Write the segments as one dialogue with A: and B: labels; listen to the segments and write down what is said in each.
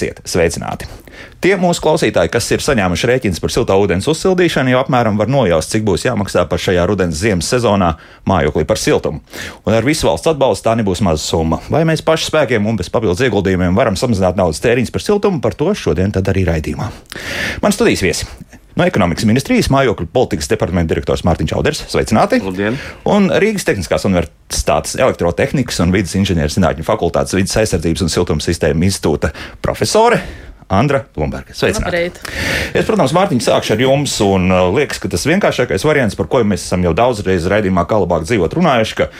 A: Esiet sveicināti! Tie mūsu klausītāji, kas ir saņēmuši rēķinus par siltā ūdens uzsildīšanu, jau apmēram var nojaust, cik būs jāmaksā par šajā rudens ziemas sezonā mājoklī par siltumu. Un ar visu valsts atbalstu tā nebūs maza summa. Vai mēs paši spēkiem un bez papildus ieguldījumiem varam samazināt naudas tēriņus par siltumu, par to šodien arī raidījumā. Man studijas viesi. No ekonomikas ministrijas mājokļu politikas departamenta direktors Mārtiņš Čauders. Sveicināti!
B: Labdien!
A: Un Rīgas Tehniskās Universitātes elektrotehnikas un vidas inženierzinātņu fakultātes vidas aizsardzības un siltuma sistēmu institūta profesore Andra Blūmberga. Sveicināti! Es, protams, Mārtiņš, sākšu ar jums, un uh, liekas, ka tas vienkāršākais variants, par ko mēs esam jau daudzreiz raidījumā, kā labāk dzīvot, runājuši, ka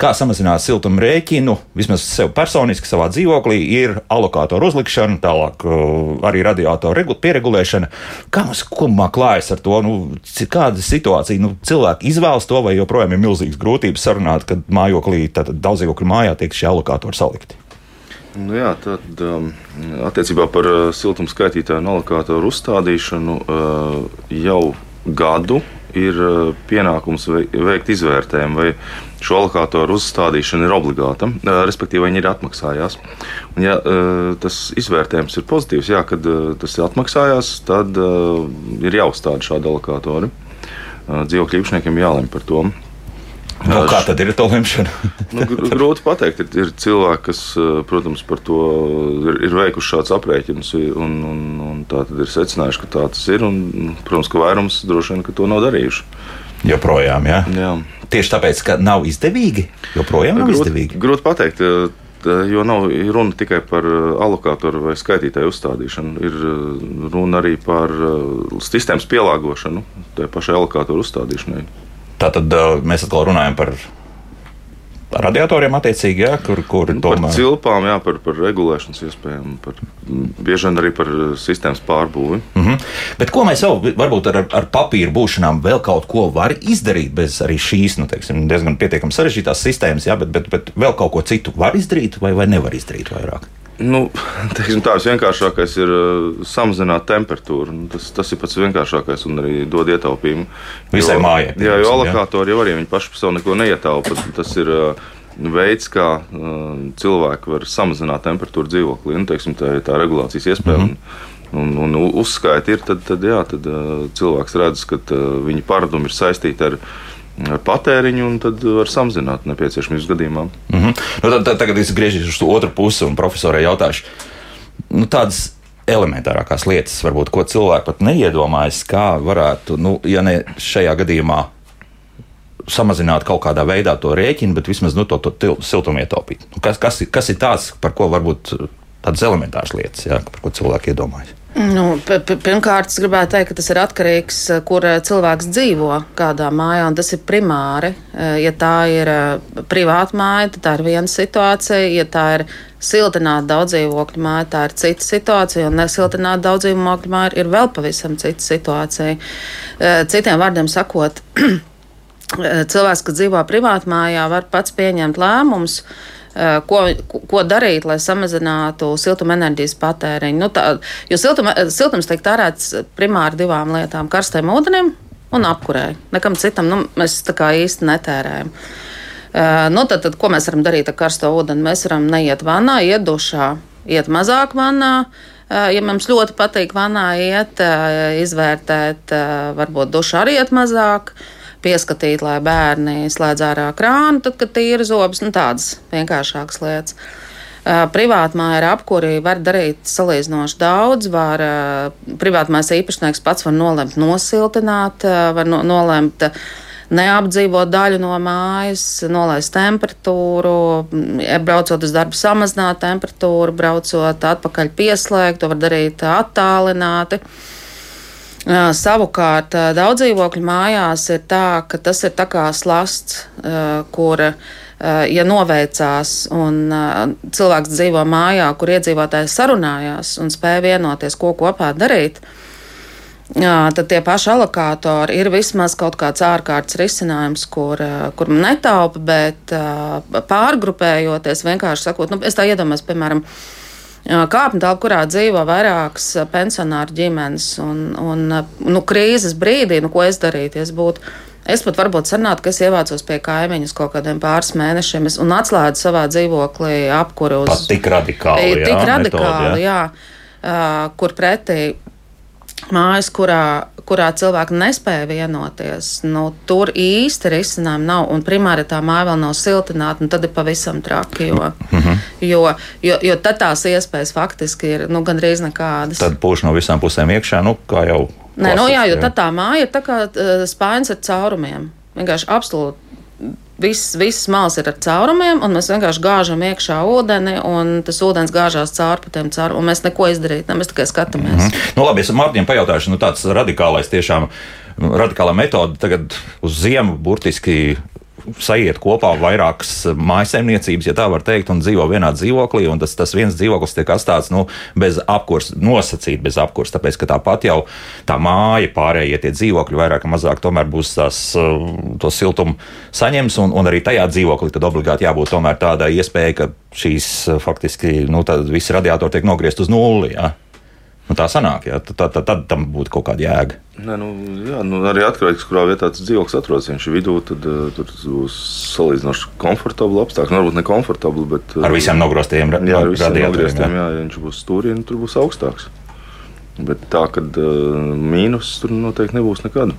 A: kā samazināt siltuma rēķinu, vismaz sev personiski savā dzīvoklī, ir alokātoru uzlikšana, tālāk uh, arī radiatoru pieregulēšana. Kā mums kopumā klājas ar to? Nu, kāda situācija? Nu, cilvēki izvēlas to, vai joprojām ir milzīgas grūtības sarunāt, kad mājoklī, tātad daudz dzīvokļu mājā tiek šie alokātori salikti?
B: Nu jā, tad um, attiecībā par uh, siltuma skaitītāju un alokātoru uzstādīšanu uh, jau gadu ir uh, pienākums veikt izvērtējumu, vai šo alokātoru uzstādīšana ir obligāta, uh, respektīvi viņi ir atmaksājās. Un, ja uh, tas izvērtējums ir pozitīvs, jā, kad tas ir atmaksājās, tad ir jāuzstāda šādi alokātori. Dzīvokļu īpašniekiem jālemj par to.
A: Nu, kā tad ir tā lemšana?
B: nu, grūti pateikt. Ir, ir cilvēki, kas, eh, protams, par to ir, ir veikuši šādus aprēķinus, un, un, un tā tad ir secinājuši, ka tā tas ir. Un, protams, ka vairums droši vien to nav darījuši.
A: Joprojām, jā. jā. Tieši tāpēc, ka nav izdevīgi. Joprojām nav grūti, izdevīgi.
B: Grūti pateikt. Jo nav runa tikai par eh, alokātoru vai skaitītāju uzstādīšanu, ir eh, runa arī par sistēmas pielāgošanu tai pašai alokātoru uzstādīšanai.
A: Tātad mēs atkal runājam par radiatoriem, attiecīgi, jā, kur, kur
B: nu, tomēr... par cilpām, jā, par, par regulēšanas iespējām, par bieži vien arī par sistēmas pārbūvi.
A: Mm -hmm. Bet ko mēs vēl, varbūt ar, ar papīru būšanām, vēl kaut ko var izdarīt bez arī šīs, nu, teiksim, diezgan pietiekami sarežģītās sistēmas, jā, bet, bet, bet vēl kaut ko citu var izdarīt vai, vai nevar izdarīt vairāk?
B: Nu, teiksim, tā visvienkāršākais ir uh, samazināt temperatūru. Nu, tas, tas ir pats vienkāršākais un arī dod ietaupījumu.
A: Visai mājai.
B: Jā, jo alokātori jau arī paši par sevi neko neietaupa. Tas ir uh, veids, kā uh, cilvēki var samazināt temperatūru dzīvoklī. Nu, teiksim, tā ir tā regulācijas iespēja. Mm -hmm. Un, un, un uzskaita ir, tad, tad, jā, tad cilvēks redz, ka viņa paradumi ir saistīti ar viņa ar patēriņu, un tad var samazināt nepieciešamības gadījumā.
A: Mm -hmm. nu, tad, tad, tagad es griežos uz otru pusi un profesorai jautāšu. Nu, tādas elementārākās lietas, varbūt, ko cilvēki pat neiedomājas, kā varētu, nu, ja ne šajā gadījumā samazināt kaut kādā veidā to rēķinu, bet vismaz nu, to, to siltumu ietaupīt. Nu, kas, kas, kas ir tās, par ko varbūt tādas elementāras lietas, jā, par ko cilvēki iedomājas?
C: Nu, pirmkārt, es gribētu teikt, ka tas ir atkarīgs no tā, kur eh, cilvēks dzīvo, kādā mājā, tas ir primāri. Eh, ja tā ir eh, privāta māja, tad tā ir viena situācija. Ja tā ir siltināta daudzdzīvokļu māja, tā ir cita situācija, un nesiltināta daudzdzīvokļu māja ir vēl pavisam cita situācija. Citiem vārdiem sakot, cilvēks, kas dzīvo privātā mājā, var pats pieņemt lēmumus Eh, ko, ko darīt, lai samazinātu siltumenerģijas patēriņu. Nu, tā, jo siltuma, siltums tiek tērēts primāri divām lietām - karstam ūdenim un apkurei. Nekam citam nu, mēs tā kā īsti netērējam. Uh, nu, tad, tad, ko mēs varam darīt ar karsto ūdeni? Mēs varam neiet vannā, iet dušā, iet mazāk vannā. Uh, ja mums ļoti patīk vannā iet, uh, izvērtēt, varbūt dušā arī iet mazāk. Uh, pieskatīt, lai bērni slēdz ārā krānu, tad, kad tīra zobus, nu tādas vienkāršākas lietas. Privātmāja ar apkuri var darīt salīdzinoši daudz. Var, privātmājas īpašnieks pats var nolemt nosiltināt, var no, nolemt neapdzīvot daļu no mājas, nolaist temperatūru, braucot uz darbu, samazināt temperatūru, braucot atpakaļ pieslēgt, to var darīt attālināti. Uh, Savukārt, daudz dzīvokļu mājās ir tā, ka tas ir tā kā slasts, kur, ja noveicās un cilvēks dzīvo mājā, kur iedzīvotājs sarunājās un spēja vienoties, ko kopā darīt, Jā, tad tie paši alokātori ir vismaz kaut kāds ārkārtas risinājums, kur, kur netaupa, bet pārgrupējoties, vienkārši sakot, nu, es tā iedomājos, piemēram, kāpņu telpa, kurā dzīvo vairākas pensionāru ģimenes. Un, un, nu, krīzes brīdī, nu, ko es darītu, es būtu Es pat varbūt sanātu, ka es ievācos pie kaimiņus kaut kādiem pāris mēnešiem un atslēdzu savā dzīvoklī apkuru uz.
A: Pat tik radikāli.
C: Jā, tik radikāli, metodi, jā. jā. Uh, kur pretī mājas, kurā, kurā cilvēki nespēja vienoties, nu, tur īsti risinājumu nav. Un primāri tā māja vēl nav siltināta, tad ir pavisam traki. Jo, mm -hmm. jo, jo, jo tad tās iespējas faktiski ir nu, gandrīz nekādas.
A: Tad pūš no visām pusēm iekšā, nu, kā jau
C: Nē, nu, jā, jo tā māja ir tā kā uh, spēns ar caurumiem. Vienkārši absolūti. Viss, visas malas ir ar caurumiem, un mēs vienkārši gāžam iekšā ūdeni, un tas ūdens gāžās cauri pa tiem caurumiem. Mēs neko izdarīt, ne, mēs tikai skatāmies. Mm -hmm.
A: nu, labi, es Mārtiņam pajautāšu, nu tāds radikālais tiešām radikālā metode tagad uz ziemu burtiski sajiet kopā vairākas mājsaimniecības, ja tā var teikt, un dzīvo vienā dzīvoklī, un tas, tas viens dzīvoklis tiek atstāts nu, bez apkurs, nosacīt bez apkurs, tāpēc, ka tāpat jau tā māja, pārējie tie dzīvokļi vairāk vai mazāk tomēr būs tās, to siltumu saņems, un, un arī tajā dzīvoklī tad obligāti jābūt tomēr tādai iespējai, ka šīs faktiski, nu, visi radiatori tiek nogriezt uz nulli. Ja? Nu, tā sanāk, ja? tad, tad, tad tam būtu kaut kāda jēga.
B: Nē, nu, jā, nu, arī atkarīgs no kurā vietā tas dzīvoklis atrodas. Ja viņš ir vidū, tad uh, tur būs salīdzinoši komfortabli apstākļi. Nu, varbūt ne komfortabli, bet.
A: Uh, ar visiem nogrostiem
B: ra jā, ar visiem jā. ja viņš būs stūrī, nu, tur būs augstāks. Bet tā, ka uh, mīnus tur noteikti nebūs nekad.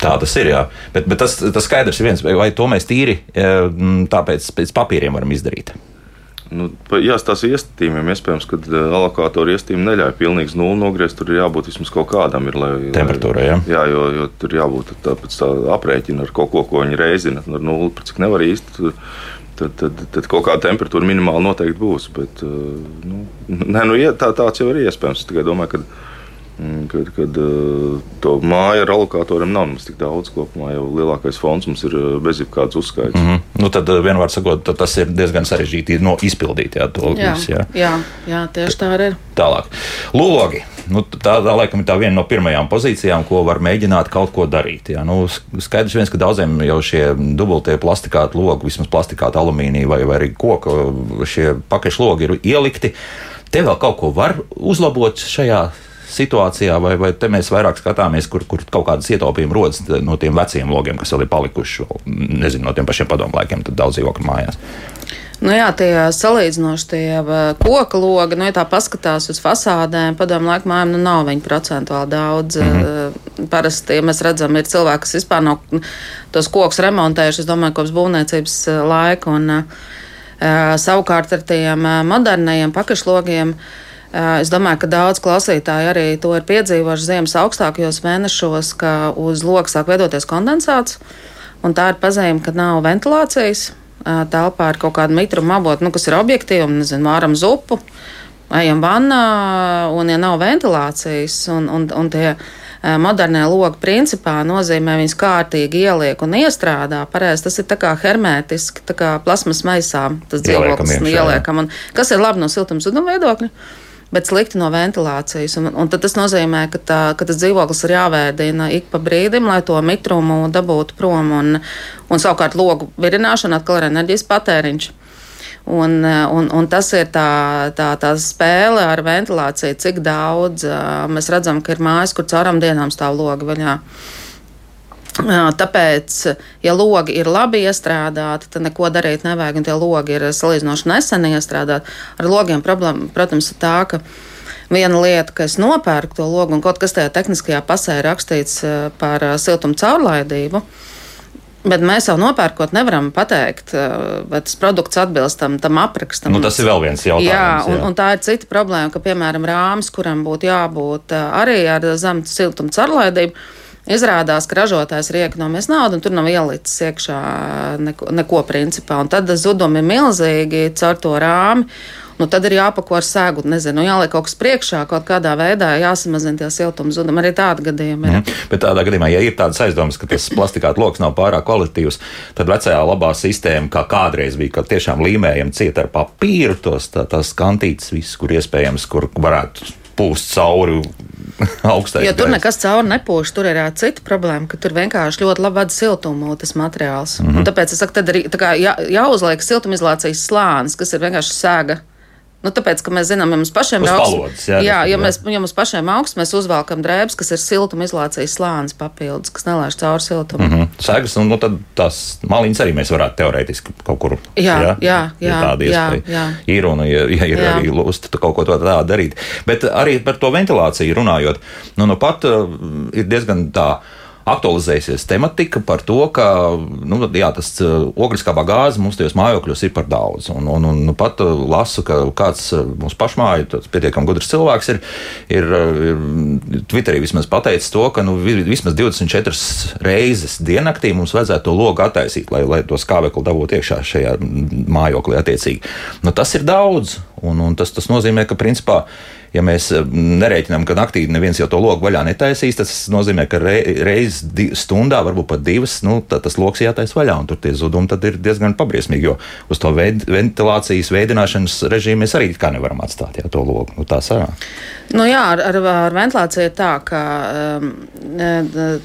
A: Tā tas ir. Jā. Bet, bet tas, tas skaidrs ir viens, vai to mēs tīri tāpēc pēc papīriem varam izdarīt.
B: Nu, jāstāsta iestādījumiem, iespējams, ka eh, alokātori iestādījumi neļauj pilnīgi nulli nogriezt. Tur ir jābūt vismaz kaut kādam. Ir, lai,
A: Temperatūrai, jā.
B: Jā, jo, jo tur jābūt tā, tā aprēķina ar kaut ko, ko viņi reizina. Ar nulli, cik nevar īsti. Tad, tad, tad kaut kāda temperatūra minimāli noteikti būs. Bet, eh, nu, nē, nu, tā, tāds jau ir iespējams. Es tikai domāju, ka kad, kad uh, to māju ar alokatoriem nav mums tik daudz kopumā, jau lielākais fonds mums ir uh, bez jebkādas uzskaitas. Mm -hmm.
A: nu, tad uh, vienmēr sakot, tas ir diezgan sarežģīti no izpildīt. Jā, to,
C: jā, visu, jā. jā, jā tieši tā arī ir.
A: Tālāk. Logi. Nu, tā, tā laikam ir tā viena no pirmajām pozīcijām, ko var mēģināt kaut ko darīt. Jā. Nu, skaidrs viens, ka daudziem jau šie dubultie plastikāti logi, vismaz plastikāta alumīnija vai, vai arī koka šie pakaļšlogi ir ielikti. Te vēl kaut ko var uzlabot šajā situācijā, vai, vai te mēs vairāk skatāmies, kur, kur kaut kādas ietaupījumi rodas no tiem veciem logiem, kas vēl ir palikuši, nezinu, no tiem pašiem padomu laikiem, tad daudz dzīvokļu mājās.
C: Nu jā, tie salīdzinoši tie koka logi, nu, ja tā paskatās uz fasādēm, padomu laiku mājām, nu nav viņi procentuāli daudz. Mm -hmm. Parasti, ja mēs redzam, ir cilvēki, kas vispār nav tos kokus remontējuši, es domāju, kopš būvniecības laika, un savukārt ar tiem modernajiem pakašlogiem. Uh, Es domāju, ka daudz klausītāji arī to ir piedzīvojuši ziemas augstākajos mēnešos, ka uz logs sāk veidoties kondensāts. Un tā ir pazīme, ka nav ventilācijas. Telpā ir kaut kāda mitruma avota, nu, kas ir objektīva, nezinu, māram zupu, ejam vannā, un ja nav ventilācijas, un, un, un tie modernie logi principā nozīmē, viņas kārtīgi ieliek un iestrādā. Pareizi, tas ir tā kā hermētiski, tā kā plasmas maisā, tas dzīvoklis ieliekam. Un kas ir labi no siltumzuduma viedokļa? Bet slikti no ventilācijas. Un, un tas nozīmē, ka, tā, ka tas dzīvoklis ir jāvēdina ik pa brīdim, lai to mitrumu dabūtu prom. Un, un savukārt logu virināšana atkal ir enerģijas patēriņš. Un, un, un tas ir tā, tā, tā spēle ar ventilāciju, cik daudz mēs redzam, ka ir mājas, kur cauram dienām stāv logi vaļā. Tāpēc, ja logi ir labi iestrādāti, tad neko darīt nevajag, un tie logi ir salīdzinoši nesen iestrādāti. Ar logiem problēma, protams, ir tā, ka viena lieta, ka es nopērku to logu, un kaut kas tajā tehniskajā pasē ir rakstīts par siltumu caurlaidību. Bet mēs jau nopērkot, nevaram pateikt, vai tas produkts atbilst tam, tam aprakstam.
A: Nu, tas ir vēl viens jautājums.
C: Jā, un, jā. un tā ir cita problēma, ka, piemēram, rāmis, kuram būtu jābūt arī ar zemu siltumu caurlaidību, Izrādās, ka ražotājs ir iekonomējis naudu, un tur nav ielicis iekšā neko, neko principā. Un tad zudumi ir milzīgi caur to rāmi. Nu, tad ir jāpako ar sēgu, nezinu, nu, jāliek kaut kas priekšā, kaut kādā veidā jāsamazina tie siltuma zudumi. Arī tāda gadījuma ir. Mm.
A: Bet tādā gadījumā, ja ir tādas aizdomas, ka tas plastikāta lokus nav pārāk kvalitīvs, tad vecajā labā sistēma, kā kādreiz bija, ka tiešām līmējam ciet ar papīru tos tā, tās kantītes, viss, kur iespējams, kur varētu pūst cauri augstais.
C: Jo tur nekas cauri nepūš. Tur ir jā, cita problēma, ka tur vienkārši ļoti labi vada siltumu tas materiāls. Mm -hmm. Un tāpēc es saku, tad arī jā, jāuzliek siltumizolācijas slānis, kas ir vienkārši sēga Nu, tāpēc, ka mēs zinām, ja mums pašiem
A: ir augsts, jā,
C: jā, ja, mēs, ja mums pašiem augsts, mēs uzvelkam drēbes, kas ir siltumizolācijas slānis papildus, kas nelaiž cauri siltumam. Mm -hmm.
A: Sēgas, un nu, tad tās maliņas arī mēs varētu teorētiski kaut kur.
C: Jā, jā, jā, jā,
A: tāda iespēja. Jā, jā. Ir un, ja, ja ir jā. arī lūst kaut ko tādu darīt. Bet arī par to ventilāciju runājot, nu, nu pat uh, ir diezgan tā aktualizēsies tematika par to, ka nu, jā, tas uh, ogliskābā gāze mums tajos mājokļos ir par daudz. Un, un, un nu, pat uh, lasu, ka kāds uh, mums pašmāju, pietiekami gudrs cilvēks, ir, ir, ir Twitterī vismaz pateicis to, ka nu, vismaz 24 reizes diennaktī mums vajadzētu to logu attaisīt, lai, lai to skābekli dabūtu iekšā šajā mājoklī attiecīgi. Nu, tas ir daudz, un, un tas, tas nozīmē, ka principā ja mēs eh, nereiķinām, ka naktī neviens jau to loku vaļā netaisīs, tas nozīmē, ka reizes stundā, varbūt pat divas, nu, tas lokus jātaisa vaļā, un tur tie zudumi ir diezgan pabriesmīgi, jo uz to ventilācijas veidināšanas režīmu mēs arī kā nevaram atstāt jā, to loku. Nu, tā sarā.
C: Nu jā, ar, ar, ar ventilāciju ir tā, ka um,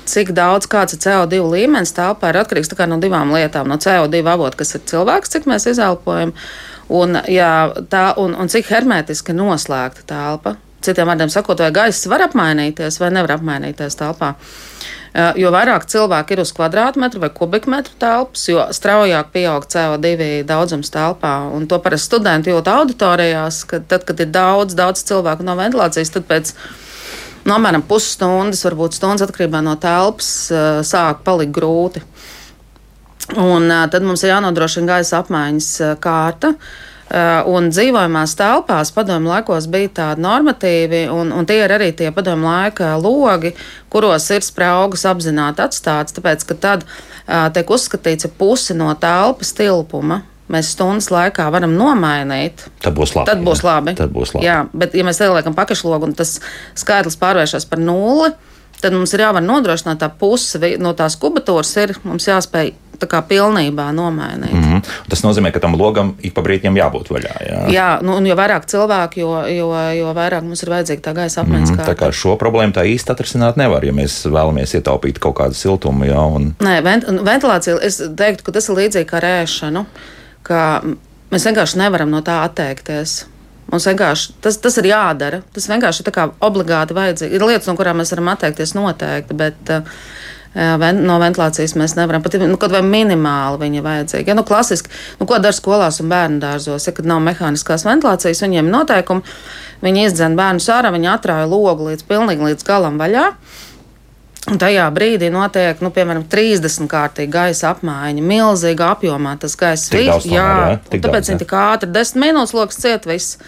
C: cik daudz kāds ir CO2 līmenis telpā ir atkarīgs no divām lietām. No CO2 avota, kas ir cilvēks, cik mēs izelpojam, Un, jā, tā, un, un cik hermētiski noslēgta telpa. Citiem vārdiem sakot, vai gaiss var apmainīties vai nevar apmainīties telpā. Jo vairāk cilvēku ir uz kvadrātmetru vai kubikmetru telpas, jo straujāk pieaug CO2 daudzums telpā. Un to parasti studenti jūt auditorijās, ka tad, kad ir daudz, daudz cilvēku no ventilācijas, tad pēc no, apmēram pusstundas, varbūt stundas atkarībā no telpas, sāk palikt grūti. Un tad mums ir jānodrošina gaisa apmaiņas kārta. Un dzīvojamās telpās padomju laikos bija tādi normatīvi, un, un tie ir arī tie padomju laika logi, kuros ir spraugas apzināti atstāts, tāpēc, ka tad tiek uzskatīts, ka pusi no telpas tilpuma mēs stundas laikā varam nomainīt.
A: Tad būs labi.
C: Tad būs jā. labi.
A: Tad būs labi.
C: Jā, bet ja mēs ieliekam pakašlogu un tas skaitlis pārvēršas par nulli, tad mums ir jāvar nodrošināt tā puse no tās kubatūras, ir mums jāspēj tā kā pilnībā nomainīt. Mm
A: -hmm. Tas nozīmē, ka tam logam ik pa brīdim jābūt vaļā. Jā,
C: jā nu, un jo vairāk cilvēku, jo, jo, jo vairāk mums ir vajadzīga tā gaisa apmaiņas. Mm -hmm.
A: Tā kā šo problēmu tā īsti atrisināt nevar, ja mēs vēlamies ietaupīt kaut kādu siltumu. Jā, un...
C: Nē, vent ventilācija, es teiktu, ka tas ir līdzīgi kā rēšanu, ka mēs vienkārši nevaram no tā atteikties. Mums vienkārši tas, tas ir jādara. Tas vienkārši ir obligāti vajadzīgi. Ir lietas, no kurām mēs varam atteikties noteikti, bet uh, no ventilācijas mēs nevaram. Pat nu, kaut vai minimāli viņa vajadzīga. Ja, nu, klasiski, nu, ko dara skolās un bērnu dārzos, ja kad nav mehāniskās ventilācijas, viņiem ir noteikumi, viņi izdzen bērnu sārā, viņi atrāja logu līdz pilnīgi līdz galam vaļā. Un tajā brīdī notiek, nu, piemēram, 30 kārtīgi gaisa apmaiņa, milzīga apjomā. Tas gaisa
A: ir jā, jā,
C: tāpēc viņi tik ātri, 10 minūtes lokus ciet, viss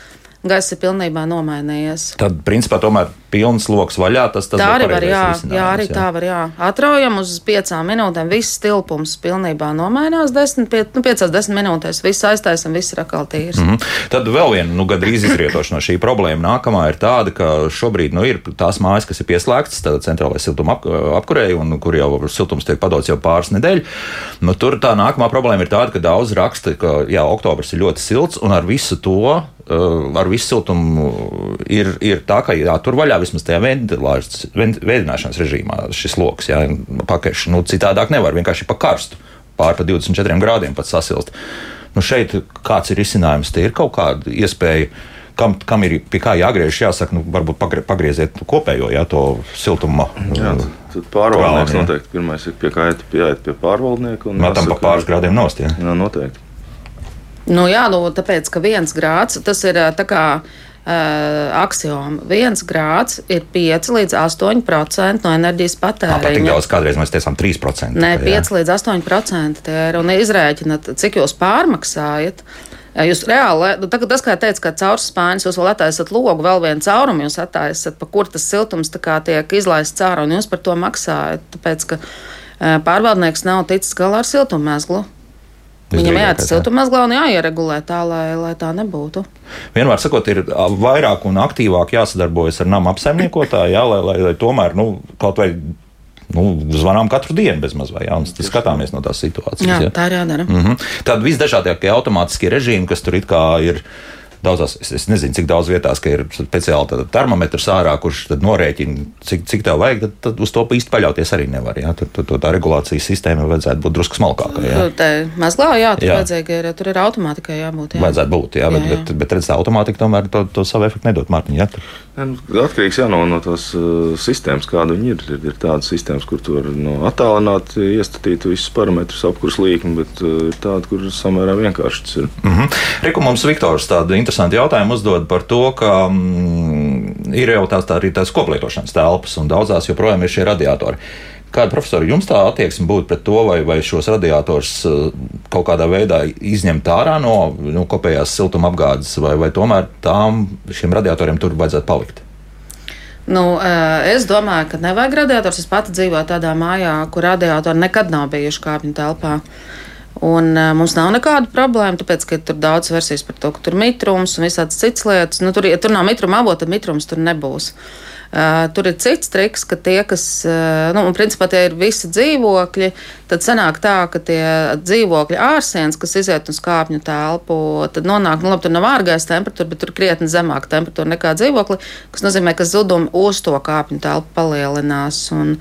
C: gaiss ir pilnībā nomainījies.
A: Tad, principā, tomēr pilns lokus vaļā. Tas, tas
C: tā arī var, jā, jā, arī jā. tā var, jā. Atraujam uz piecām minūtēm, viss tilpums pilnībā nomainās, desmit, pie, nu, piecās desmit minūtēs, viss aiztaisam, viss ir atkal tīrs. Mm -hmm.
A: Tad vēl viena, nu, gandrīz izrietoša no šī problēma nākamā ir tāda, ka šobrīd, nu, ir tās mājas, kas ir pieslēgtas, tāda centrālais siltuma ap, apkurēji, un kur jau siltums tiek padots jau pāris nedēļas. Nu, tur tā nākamā problēma ir tāda, ka daudz raksta, ka, jā, oktobrs ir ļoti silts, un ar visu to ar visu siltumu ir, ir tā, ka jātur vaļā vismaz tajā veidināšanas režīmā šis lokus, pakaļš. Nu, citādāk nevar vienkārši pa karstu, pār pa 24 grādiem pat sasilst. Nu, šeit kāds ir izcinājums, tie ir kaut kāda iespēja. Kam, kam ir pie kā jāgriež, jāsaka, nu, varbūt pagrieziet kopējo jā, to siltuma. Jā,
B: tad pārvaldnieks noteikti pirmais ir pie kā iet pie, pārvaldnieka.
A: Man tam pa pāris grādiem nost, jā.
B: Jā, noteikti.
C: Nu, jā, nu, tāpēc, ka viens grāds tas ir tā kā uh, axioma. Viens grāds ir 5 līdz 8% no enerģijas patēriņa.
A: Tik daudz, kādreiz mēs teicām 3%.
C: Nē, 5 jā. līdz 8% tie ir. Un izrēķinat, cik jūs pārmaksājat. Jūs reāli, nu, tagad tas, kā teica, ka caur spāņus jūs vēl attaisat logu, vēl vienu caurumu jūs attaisat, pa kur tas siltums tiek izlaists cauri, un jūs par to maksājat. Tāpēc, ka pārvaldnieks nav ticis galā ar siltummezglu. Viņam jāatcer siltumnezglā un jāieregulē tā, lai, lai tā nebūtu.
A: Vienmēr sakot, ir vairāk un aktīvāk jāsadarbojas ar nama apsaimniekotāju, jā, lai, lai, lai tomēr nu, kaut vai nu, zvanām katru dienu, bezmaz vai jā, skatāmies no tās situācijas.
C: Jā, jā. tā ir jādara.
A: Mm -hmm. Tad visdažādākie automātiskie režīmi, kas tur ir daudzās, es, es nezinu, cik daudz vietās, ka ir speciāli termometrs ārā, kurš norēķina, cik, cik tev vajag, tad, tad uz to īsti paļauties arī nevar. Jā. Tur, tur, tur tā regulācijas sistēma vajadzētu būt drusku smalkākai. Jā.
C: Mazglā, jā, tur, jā. Ir, tur ir automātikai jābūt. Jā.
A: Vajadzētu būt, jā, bet, jā, jā. bet, bet redz, automātika tomēr to, to savu efektu nedod, Mārtiņ. Tur.
B: Nu, atkarīgs jā, no, no tās uh, sistēmas, kāda viņi ir. Ir, ir tādas sistēmas, kur tu vari no, attālināt, iestatīt visus parametrus, apkurss līkni, bet uh, ir tāda, kur samērā vienkārši tas ir.
A: Mm -hmm. Reku mums Viktors tādu interesantu jautājumu uzdod par to, ka mm, ir jau tās, tā, arī tās koplietošanas telpas un daudzās joprojām ir šie radiatori. Kāda profesora jums tā attieksme būtu pret to, vai, vai šos radiatorus uh, kaut kādā veidā izņemt ārā no nu, kopējās siltuma apgādes, vai, vai tomēr tām šiem radiatoriem tur vajadzētu palikt?
C: Nu, es domāju, ka nevajag radiators. Es pati dzīvoju tādā mājā, kur radiatori nekad nav bijuši kāpņu telpā. Un, uh, mums nav nekāda problēma, tāpēc, ka tur daudz versijas par to, ka tur ir mitrums un visādas citas lietas. Nu, tur, ja tur nav mitruma avota, tad mitrums tur nebūs. Uh, Uh, tur ir cits triks, ka tie, kas, uh, nu, un principā tie ir visi dzīvokļi, tad sanāk tā, ka tie dzīvokļi ārsienas, kas iziet uz kāpņu telpu, tad nonāk, nu, labi, tur nav ārgais temperatūra, bet tur krietni zemāka temperatūra nekā dzīvokli, kas nozīmē, ka zudumi uz to kāpņu telpu palielinās. Un,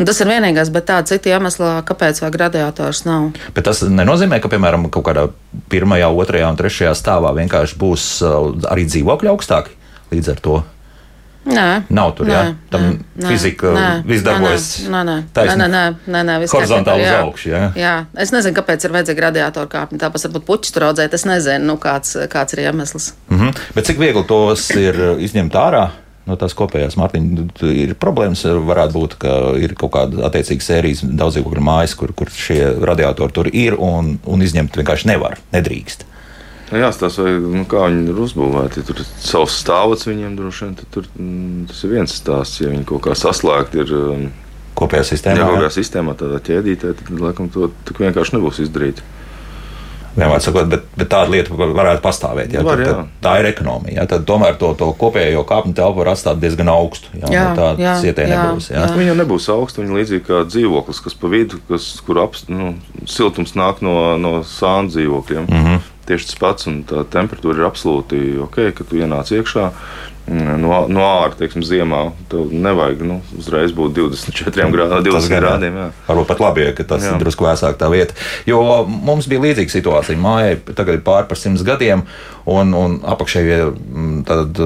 C: Un tas ir vienīgais, bet tāda cita iemesla, kāpēc vajag radiators nav.
A: Bet tas nenozīmē, ka, piemēram, kaut kādā pirmajā, otrajā un trešajā stāvā vienkārši būs arī dzīvokļi augstāki līdz ar to.
C: Nē,
A: nav tur.
C: Nē,
A: jā, tam
C: nē,
A: fizika
C: nē,
A: viss darbojas.
C: Nē, nē, nē, nē, nē, nē, nē
A: horizontāli uz augšu. Jā.
C: jā, es nezinu, kāpēc ir vajadzīga radiatora kāpņa. Tāpēc varbūt puķis tur audzēt. Es nezinu, nu, kāds, kāds ir iemesls.
A: Mm -hmm. Bet cik viegli tos ir izņemt ārā? No tās kopējās Mārtiņa ir problēmas. Varētu būt, ka ir kaut kāda attiecīga sērijas daudzdzīvokļu mājas, kur, kur šie radiatori tur ir un, un izņemt vienkārši nevar, nedrīkst.
B: Nu, jāstāsta, nu, kā viņi ir uzbūvēti. Tur ir savs stāvots viņiem droši vien, tur, mm, tas ir viens stāsts. Ja viņi kaut kā saslēgti ir um,
A: kopējā sistēmā,
B: jā, kopējā sistēmā tādā ķēdītē, tad laikam to vienkārši nebūs izdarīt.
A: Vienmēr sakot, bet, bet tāda lieta varētu pastāvēt. Jā,
B: Var, jā.
A: Tad, tā ir ekonomija. Jā, tad tomēr to, to kopējo kāpņu telpu var atstāt diezgan augstu. Jā, jā, no tā cietē nebūs. Jā. Jā.
B: Viņa nebūs augsta. Viņa līdzīgi kā dzīvoklis, kas pa vidu, kas, kur ap, nu, siltums nāk no, no sānu dzīvokļiem. Mm -hmm tieši tas pats, un tā temperatūra ir absolūti ok, ka tu ienāc iekšā. No, no ārā, teiksim, ziemā tev nevajag nu, uzreiz būt 24 grādiem. 20 grādiem jā.
A: Varbūt pat labi, ka tas jā. ir drusku vēsāk tā vieta. Jo mums bija līdzīga situācija. Mājai tagad ir pār par simts gadiem, un, un apakšējie mm, tad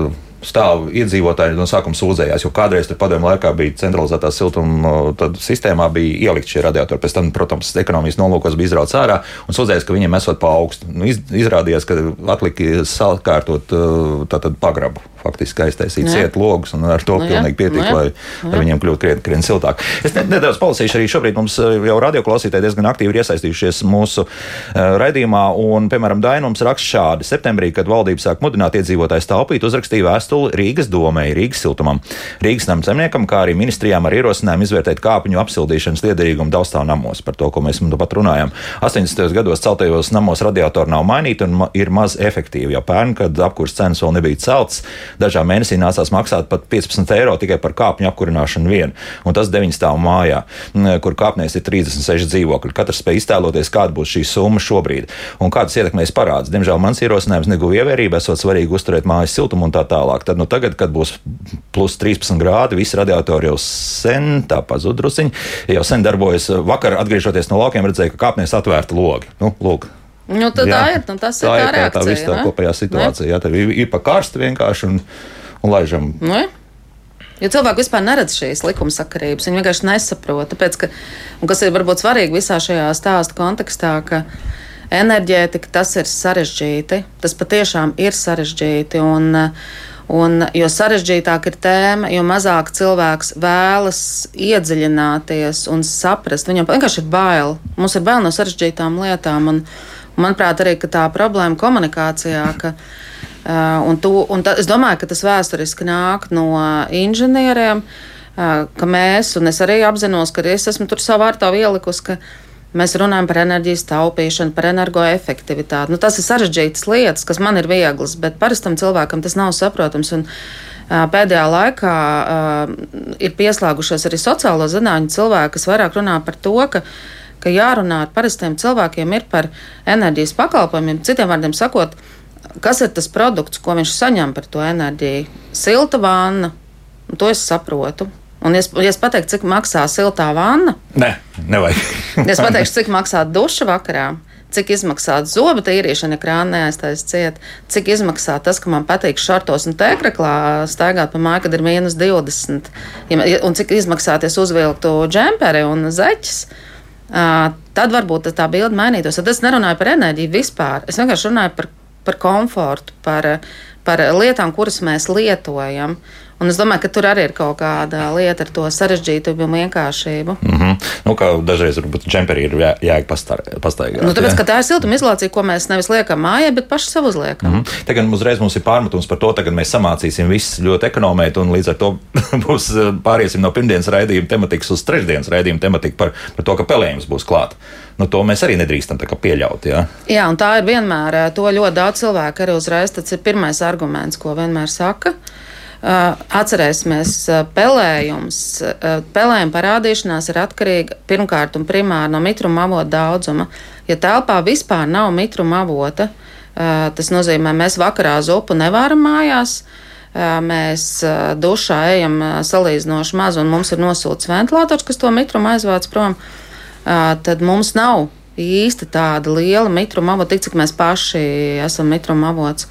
A: stāv iedzīvotāji no sākuma sūdzējās, jo kādreiz padomju laikā bija centralizētā siltuma sistēmā, bija ielikt šie radiatori. Pēc tam, protams, ekonomijas nolūkos bija izrauts ārā un sūdzējās, ka viņiem esot pa augstu. Nu, iz, izrādījās, ka atlika sakārtot tātad pagrabu faktiski aiztaisīt ciet logus, un ar to nu, pilnīgi pietika, nu, lai, nu, lai viņiem kļūtu krietni, krietni siltāk. Es ne, nedaudz palasīšu arī šobrīd mums eh, jau radioklausītāji diezgan aktīvi ir iesaistījušies mūsu uh, raidījumā, un, piemēram, Dainums raksta šādi. Septembrī, kad valdība sāk mudināt iedzīvotājus taupīt, uzrakstīja vēstuli Rīgas domai, Rīgas siltumam, Rīgas namu zemniekam, kā arī ministrijām ar ierosinājumu izvērtēt kāpņu apsildīšanas liederīgumu Daustāv namos, par to, ko mēs nu pat runājam. 80. gados celtajos namos radiatori nav mainīti un ma ir maz efektīvi, jo pērn, kad apkurs cenas vēl nebija celtas, Dažā mēnesī nācās maksāt pat 15 eiro tikai par kāpņu apkurināšanu vien. Un tas 9 stāvu mājā, kur kāpnēs ir 36 dzīvokļi. Katrs spēj iztēloties, kāda būs šī summa šobrīd un kādas ietekmēs parāds. Diemžēl mans ierosinājums neguva ievērību, esot svarīgi uzturēt mājas siltumu un tā tālāk. Tad, nu, tagad, kad būs plus 13 grādi, visi radiatori jau sen tā pazudrusiņi, jau sen darbojas. Vakar, atgriežoties no laukiem, redzēju, ka kāpnēs atvērta logi. Nu, lūk,
C: Nu, tā jā, ir, nu,
A: tā
C: ir tā,
A: tā reakcija. Tā viss tā kopējā situācija. Ne? Jā, tev ir, ir pa karstu vienkārši un, un laižam.
C: Ne? Jo cilvēki vispār neredz šīs likumsakarības. Viņi vienkārši nesaprot. Tāpēc, ka, kas ir varbūt svarīgi visā šajā stāsta kontekstā, ka enerģētika tas ir sarežģīti. Tas patiešām ir sarežģīti. Un, Un, jo sarežģītāka ir tēma, jo mazāk cilvēks vēlas iedziļināties un saprast. Viņam vienkārši ir bail. Mums ir bail no sarežģītām lietām. Un, Manuprāt, arī tā problēma komunikācijā, ka Uh, un tu, un ta, es domāju, ka tas vēsturiski nāk no inženieriem, uh, ka mēs, un es arī apzinos, ka es esmu tur savā vārtā ielikusi, ka mēs runājam par enerģijas taupīšanu, par energoefektivitāti. Nu, tas ir sarežģītas lietas, kas man ir vieglas, bet parastam cilvēkam tas nav saprotams. Un, uh, Pēdējā laikā uh, ir pieslēgušies arī sociālo zinātņu cilvēki, kas vairāk runā par to, ka ka jārunā ar parastiem cilvēkiem ir par enerģijas pakalpojumiem. Citiem vārdiem sakot, kas ir tas produkts, ko viņš saņem par to enerģiju? Silta vanna, to es saprotu. Un, ja es, ja es pateiktu, cik maksā siltā vanna,
A: Nē, nevajag.
C: ja es pateikšu, cik maksā duša vakarā, cik izmaksā zobu tīrīšana, ja krāna neaiztais ciet, cik izmaksā tas, ka man patīk šartos un tēkraklā staigāt pa māju, kad ir mīnus 20, ja, un cik izmaksāties uzvilktu džemperi un zeķis. Tad varbūt tā bilde mainītos. Tad es nerunāju par enerģiju vispār. Es vienkārši runāju par, par komfortu, par, par lietām, kuras mēs lietojam. Un es domāju, ka tur arī ir kaut kāda lieta ar to sarežģītību un vienkāršību.
A: Mm -hmm. nu, dažreiz varbūt džemperi ir jā, jēga pastaigāt.
C: Nu, tāpēc, jā. ka tā ir siltumizolācija, ko mēs nevis liekam mājā, bet paši sev uzliekam. Mm
A: -hmm. Tagad uzreiz mums ir pārmetums par to, tagad mēs samācīsim visus ļoti ekonomēt, un līdz ar to būs pāriesim no pirmdienas raidījuma tematikas uz trešdienas raidījuma tematiku par, par to, ka pelējums būs klāt. Nu, to mēs arī nedrīkstam pieļaut. Jā?
C: jā, un tā ir vienmēr, to ļoti daudz cilvēku arī uzreiz, tas ir pirmais arguments, ko vienmēr saka. Atcerēsimies, pelējums. Pelējuma parādīšanās ir atkarīga pirmkārt un primāri no mitruma avota daudzuma. Ja telpā vispār nav mitruma avota, tas nozīmē, mēs vakarā zupu nevaram mājās. Mēs dušā ejam salīdzinoši maz, un mums ir nosūtīts ventilators, kas to mitrumu aizvāc prom. Tad mums nav īsti tāda liela mitruma avota, tik cik mēs paši esam mitruma avots.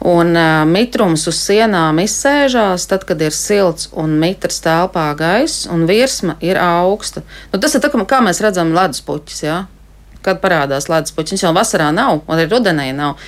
C: Un uh, mitrums uz sienām izsēžās, tad, kad ir silts un mitrs telpā gaiss, un virsma ir augsta. Nu, tas ir tā, kā mēs redzam leduspuķis. Ja? Kad parādās leduspuķis, viņš jau vasarā nav, un arī rudenī nav.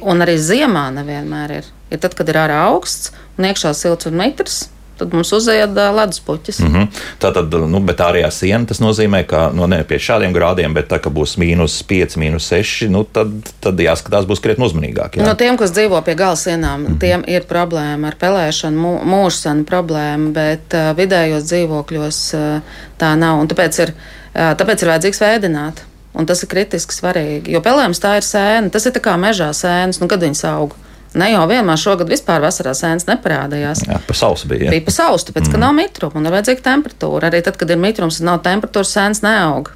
C: Un arī ziemā nevienmēr ir. Ir tad, kad ir ārā augsts un iekšā silts un mitrs, tad mums uzēja ledus puķis. Mm -hmm.
A: Tā tad, nu, bet ārējā siena tas nozīmē, ka nu, ne pie šādiem grādiem, bet tā, ka būs mīnus 5, mīnus 6, nu, tad, tad jāskatās, būs krietni uzmanīgāk. Jā.
C: No tiem, kas dzīvo pie gala sienām, mm -hmm. tiem ir problēma ar pelēšanu, mūžsanu problēma, bet uh, vidējos dzīvokļos uh, tā nav. Un tāpēc ir, uh, tāpēc ir vajadzīgs vēdināt. Un tas ir kritiski svarīgi. Jo pelējums tā ir sēna, tas ir kā mežā sēnes, nu, kad viņas aug. Ne jau vienmēr šogad vispār vasarā sēnes neparādījās.
A: Jā, pa sausu bija.
C: Jā. Bija pa sausu, tāpēc, mm. ka nav mitruma un ir vajadzīga temperatūra. Arī tad, kad ir mitrums un nav temperatūras, sēnes neaug.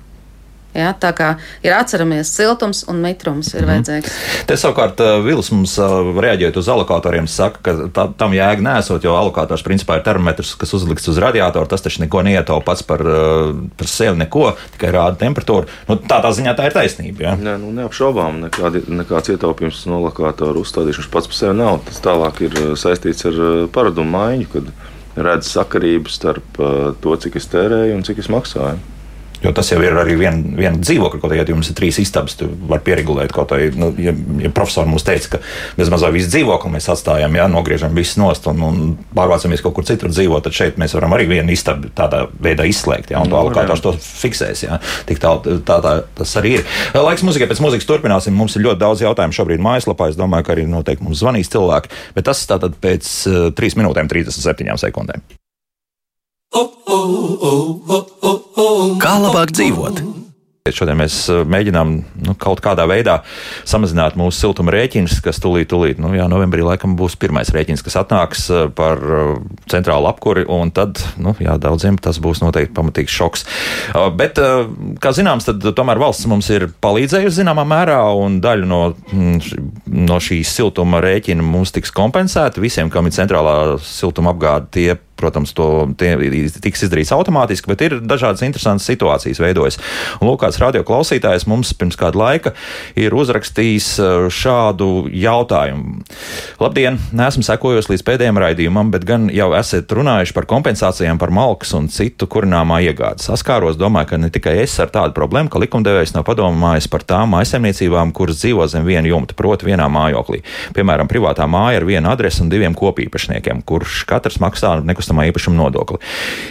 C: Ja, tā kā ir atceramies, siltums un mitrums ir mm. vajadzīgs.
A: Te savukārt uh, Vils mums uh, reaģējot uz alokatoriem, saka, ka tā, tam jēga nesot, jo alokators principā ir termometrs, kas uzlikts uz radiatoru. Tas taču neko neietaupa pats par, uh, par sevi, neko, tikai rāda temperatūru. Nu, tādā ziņā tā ir taisnība. Ja?
B: Nē, nu, neapšaubām, nekādi, nekāds ietaupījums no alokatoru uzstādīšanas pats par sevi nav. Tas tālāk ir saistīts ar paradumu maiņu, kad redz sakarību starp to, cik es tērēju un cik es maksāju.
A: Jo tas jau ir arī viena vien dzīvokļa, kaut kādā ja jums ir trīs istabas, tu vari pieregulēt kaut ko. Nu, ja, ja profesori mums teica, ka bez mazā visu dzīvokli mēs atstājam, jā, nogriežam visu nost un, un pārvācamies kaut kur citur dzīvot, tad šeit mēs varam arī vienu istabu tādā veidā izslēgt, jā, un to alokātors to fiksēs, jā. Tik tā, tā, tā tas arī ir. Laiks muzikai, pēc muzikas turpināsim. Mums ir ļoti daudz jautājumu šobrīd mājaslapā. Es domāju, ka arī noteikti mums zvanīs cilvēki, bet tas tātad pēc uh, eh, 3 minūtēm 37 sekundēm. Kā labāk dzīvot? Šodien mēs eh, mēģinām nu, kaut kādā veidā samazināt mūsu siltuma rēķinus, kas tūlīt, tūlīt, nu, jā, novembrī laikam būs pirmais rēķins, kas atnāks eh, par eh, centrālu apkuri, un tad, nu, jā, daudziem tas būs noteikti pamatīgs šoks. Bet, kā zināms, tad tomēr valsts mums ir palīdzējusi zināmā mērā, un daļa no, mm, no šīs siltuma rēķina mums tiks kompensēta. Visiem, kam ir centrālā siltuma apgāde, tie protams, to tiks izdarīts automātiski, bet ir dažādas interesantas situācijas veidojas. Un lūk, kāds radio klausītājs mums pirms kāda laika ir uzrakstījis uh, šādu jautājumu. Labdien! Nesmu sekojos līdz pēdējiem raidījumam, bet gan jau esat runājuši par kompensācijām par malkas un citu kurināmā iegādi. Saskāros, domāju, ka ne tikai es ar tādu problēmu, ka likumdevējs nav padomājis par tām maisaimniecībām, kuras dzīvo zem viena jumta, proti, vienā mājoklī. Piemēram, privātā māja ar vienu adresi un diviem kopīpašniekiem, kurš katrs maksā nekustamā nekustamā īpašuma nodokli.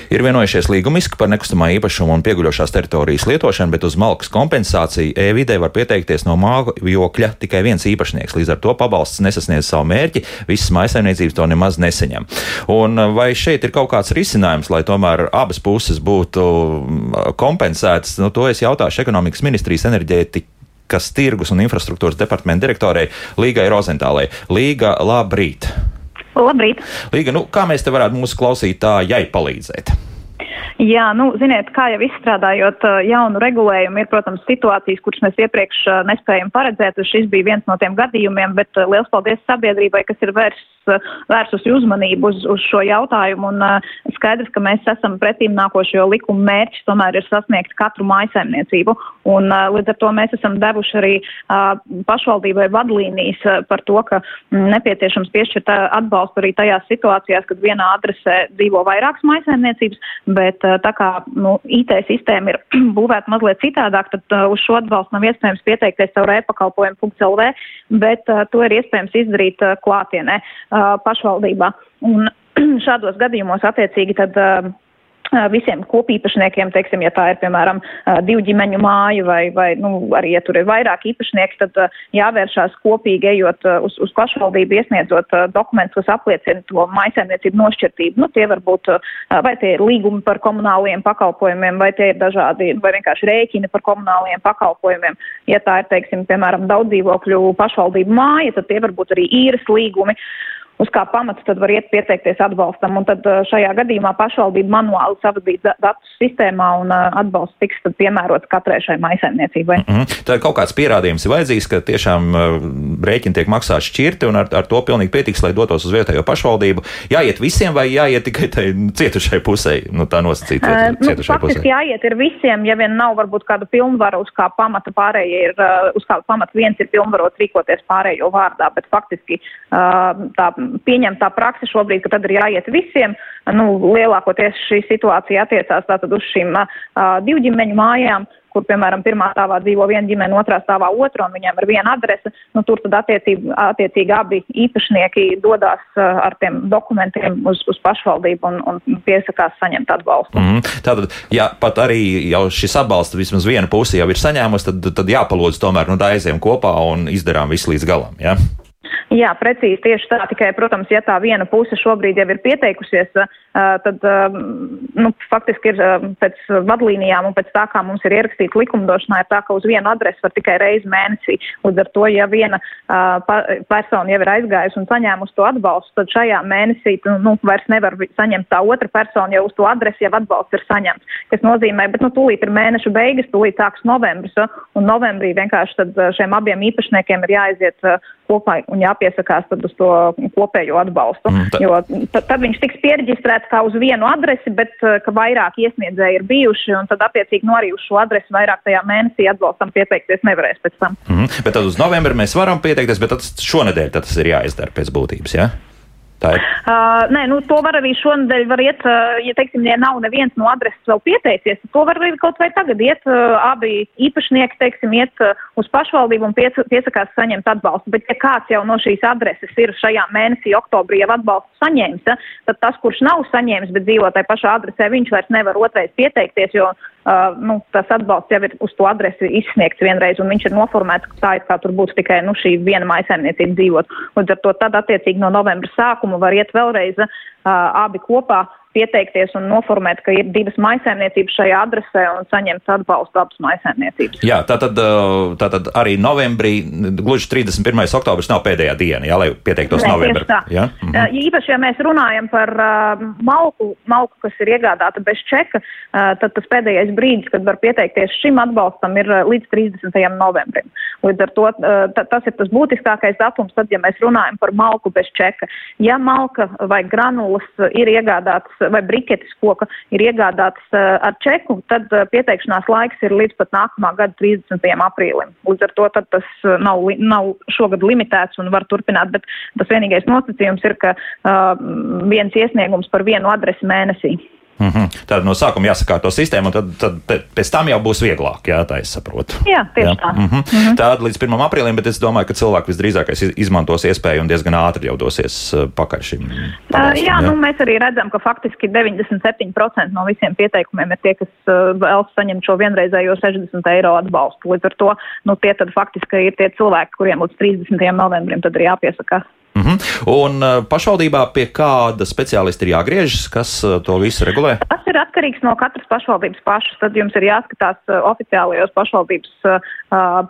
A: Ir vienojušies līgumiski par nekustamā īpašuma un pieguļošās teritorijas lietošanu, bet uz malkas kompensāciju e-vidē var pieteikties no mājokļa tikai viens īpašnieks. Līdz ar to pabalsts nesasniedz savu mērķi, visas maisaimniecības to nemaz neseņem. Un vai šeit ir kaut kāds risinājums, lai tomēr abas puses būtu kompensētas? Nu, to es jautāšu ekonomikas ministrijas enerģētikas kas tirgus un infrastruktūras departamenta direktorei Līgai Rozentālei. Līga, labrīt!
D: Labrīt!
A: Līga, nu, kā mēs te varētu mūsu klausītājai palīdzēt?
D: Jā, nu, ziniet, kā jau izstrādājot jaunu regulējumu, ir, protams, situācijas, kuras mēs iepriekš nespējam paredzēt. Šis bija viens no tiem gadījumiem, bet liels paldies sabiedrībai, kas ir vērsts vērsusi uzmanību uz, uz šo jautājumu. Un, skaidrs, ka mēs esam pretīm nākošo likumu mērķis tomēr ir sasniegt katru maisaimniecību. Un, līdz ar to mēs esam devuši arī pašvaldībai vadlīnijas par to, ka nepieciešams piešķirt atbalstu arī tajās situācijās, kad vienā adresē dzīvo vairākas maisaimniecības, bet tā kā nu, IT sistēma ir būvēta mazliet citādāk, tad uh, uz šo atbalstu nav iespējams pieteikties caur e-pakalpojumu.lv, bet uh, to ir iespējams izdarīt klātienē pašvaldībā. Un šādos gadījumos attiecīgi tad. Visiem kopīpašniekiem, teiksim, ja tā ir, piemēram, divu ģimeņu māja vai, vai nu, arī, ja tur ir vairāk īpašnieki, tad jāvēršās kopīgi, ejot uz, uz pašvaldību, iesniedzot dokumentus, kas apliecina to maisēmniecību nošķirtību. Nu, tie var būt, vai tie ir līgumi par komunāliem pakalpojumiem, vai tie ir dažādi, vai vienkārši rēķini par komunāliem pakalpojumiem. Ja tā ir, teiksim, piemēram, daudz dzīvokļu pašvaldību māja, tad tie var būt arī īres līgumi. Uh, uz kā pamata tad var iet pieteikties atbalstam. Un tad uh, šajā gadījumā pašvaldība manuāli savadīs datus sistēmā un uh, atbalsts tiks piemērots katrai šai maisaimniecībai.
A: Mm -hmm. Tad kaut kāds pierādījums ir vajadzīgs, ka tiešām uh, rēķini tiek maksāti šķirti un ar, ar to pilnīgi pietiks, lai dotos uz vietējo pašvaldību. Jāiet visiem vai jāiet tikai tai cietušai pusē? Nu, tā nosacīt
D: uh, nu, faktiski jāiet ir visiem, ja vien nav varbūt kāda pilnvara, uz kā pamata pārējie ir, uz kā pamata viens ir pilnvarots rīkoties pārējo vārdā, bet faktiski uh, tā pieņemtā praksa šobrīd, ka tad ir jāiet visiem. Nu, lielākoties šī situācija attiecās tātad uz šīm uh, divģimeņu mājām, kur, piemēram, pirmā stāvā dzīvo viena ģimene, otrā stāvā otra, un viņiem ir viena adrese. Nu, tur tad attiecīgi, attiecīgi abi īpašnieki dodas uh, ar tiem dokumentiem uz, uz pašvaldību un, un piesakās saņemt atbalstu.
A: Mm -hmm. Tātad, ja pat arī jau šis atbalsts vismaz viena puse jau ir saņēmusi, tad, tad jāpalūdz tomēr, nu, tā aizējām kopā un izdarām visu līdz galam. Ja?
D: Jā, precīzi tieši tā. Tikai, protams, ja tā viena puse šobrīd jau ir pieteikusies, tad nu, faktiski ir pēc vadlīnijām un pēc tā, kā mums ir ierakstīts likumdošanā, ir tā, ka uz vienu adresi var tikai reizi mēnesī. Līdz ar to, ja viena persona jau ir aizgājusi un saņēmusi to atbalstu, tad šajā mēnesī nu, vairs nevar saņemt tā otra persona, jo uz to adresi jau atbalsts ir saņemts. Tas nozīmē, bet nu, tūlīt ir mēneša beigas, tūlīt sāks novembris, un novembrī vienkārši šiem abiem īpašniekiem ir jāaiziet kopā un jāpiesakās uz to kopējo atbalstu. Mm, tā. jo tad, tad viņš tiks pierģistrēts kā uz vienu adresi, bet eh, ka vairāk iesniedzēji ir bijuši, un tad attiecīgi no arī uz šo adresi vairāk tajā mēnesī atbalstam pieteikties nevarēs pēc tam.
A: Mm, bet tad uz novembri mēs varam pieteikties, bet tad šonadēļ tad tas ir jāizdara pēc būtības, jā? Ja?
D: Uh, nē, nu, to var arī šonadēļ var iet, uh, ja, teiksim, ja nav neviens no adreses vēl pieteicies, to var arī kaut vai tagad iet, uh, abi īpašnieki, teiksim, iet uh, uz pašvaldību un pies, piesakās saņemt atbalstu. Bet, ja kāds jau no šīs adreses ir šajā mēnesī, oktobrī jau atbalstu saņēmis, ja, tad tas, kurš nav saņēmis, bet dzīvo tajā pašā adresē, viņš vairs nevar otrais pieteikties, jo uh, nu, tas atbalsts jau ir uz to adresi izsniegts vienreiz, un viņš ir noformēts, tā ir kā tur būtu tikai nu, šī viena maisaimniecība dzīvot. Līdz ar to tad attiecīgi no novembra sākuma var iet vēlreiz abi kopā pieteikties un noformēt, ka ir divas maisaimniecības šajā adresē un saņemt atbalstu abas maisaimniecības.
A: Jā, tātad, tātad arī novembrī, gluži 31. oktobris nav pēdējā diena, jā, lai pieteiktos Nē, novembrī.
D: Jā? Mhm. Īpaši, ja mēs runājam par uh, malku, malku, kas ir iegādāta bez čeka, uh, tad tas pēdējais brīdis, kad var pieteikties šim atbalstam, ir uh, līdz 30. novembrim. Līdz ar to uh, tas ir tas būtiskākais datums, tad, ja mēs runājam par malku bez čeka. Ja malka vai granulas ir iegādātas vai briketes koka ir iegādātas eh, ar čeku, tad eh, pieteikšanās laiks ir līdz pat nākamā gada 30. aprīlim. Līdz ar to tas eh, nav, nav šogad limitēts un var turpināt, bet tas vienīgais nosacījums ir, ka uh, viens iesniegums par vienu adresi mēnesī.
A: Mm -hmm. Tad no sākuma jāsakārto sistēma, un tad, tad pēc tam jau būs vieglāk. Jā, tā es saprotu.
D: Jā, tieši jā. tā. Mm -hmm. Mm -hmm.
A: Tāda līdz 1. aprīlim, bet es domāju, ka cilvēki visdrīzāk izmantos iespēju un diezgan ātri jau dosies uh, pakaļ šim.
D: Pabalstam, jā, jā. Nu, mēs arī redzam, ka faktiski 97% no visiem pieteikumiem ir tie, kas uh, vēlas saņemt šo vienreizējo 60 eiro atbalstu. Līdz ar to nu, tie faktiski ir tie cilvēki, kuriem līdz 30. novembrim ir jāpiesakās.
A: Mm -hmm. Un pašvaldībā pie kāda speciālista ir jāgriežas, kas to visu regulē?
D: Tas ir atkarīgs no katras pašvaldības pašas. Tad jums ir jāskatās oficiālajos pašvaldības uh,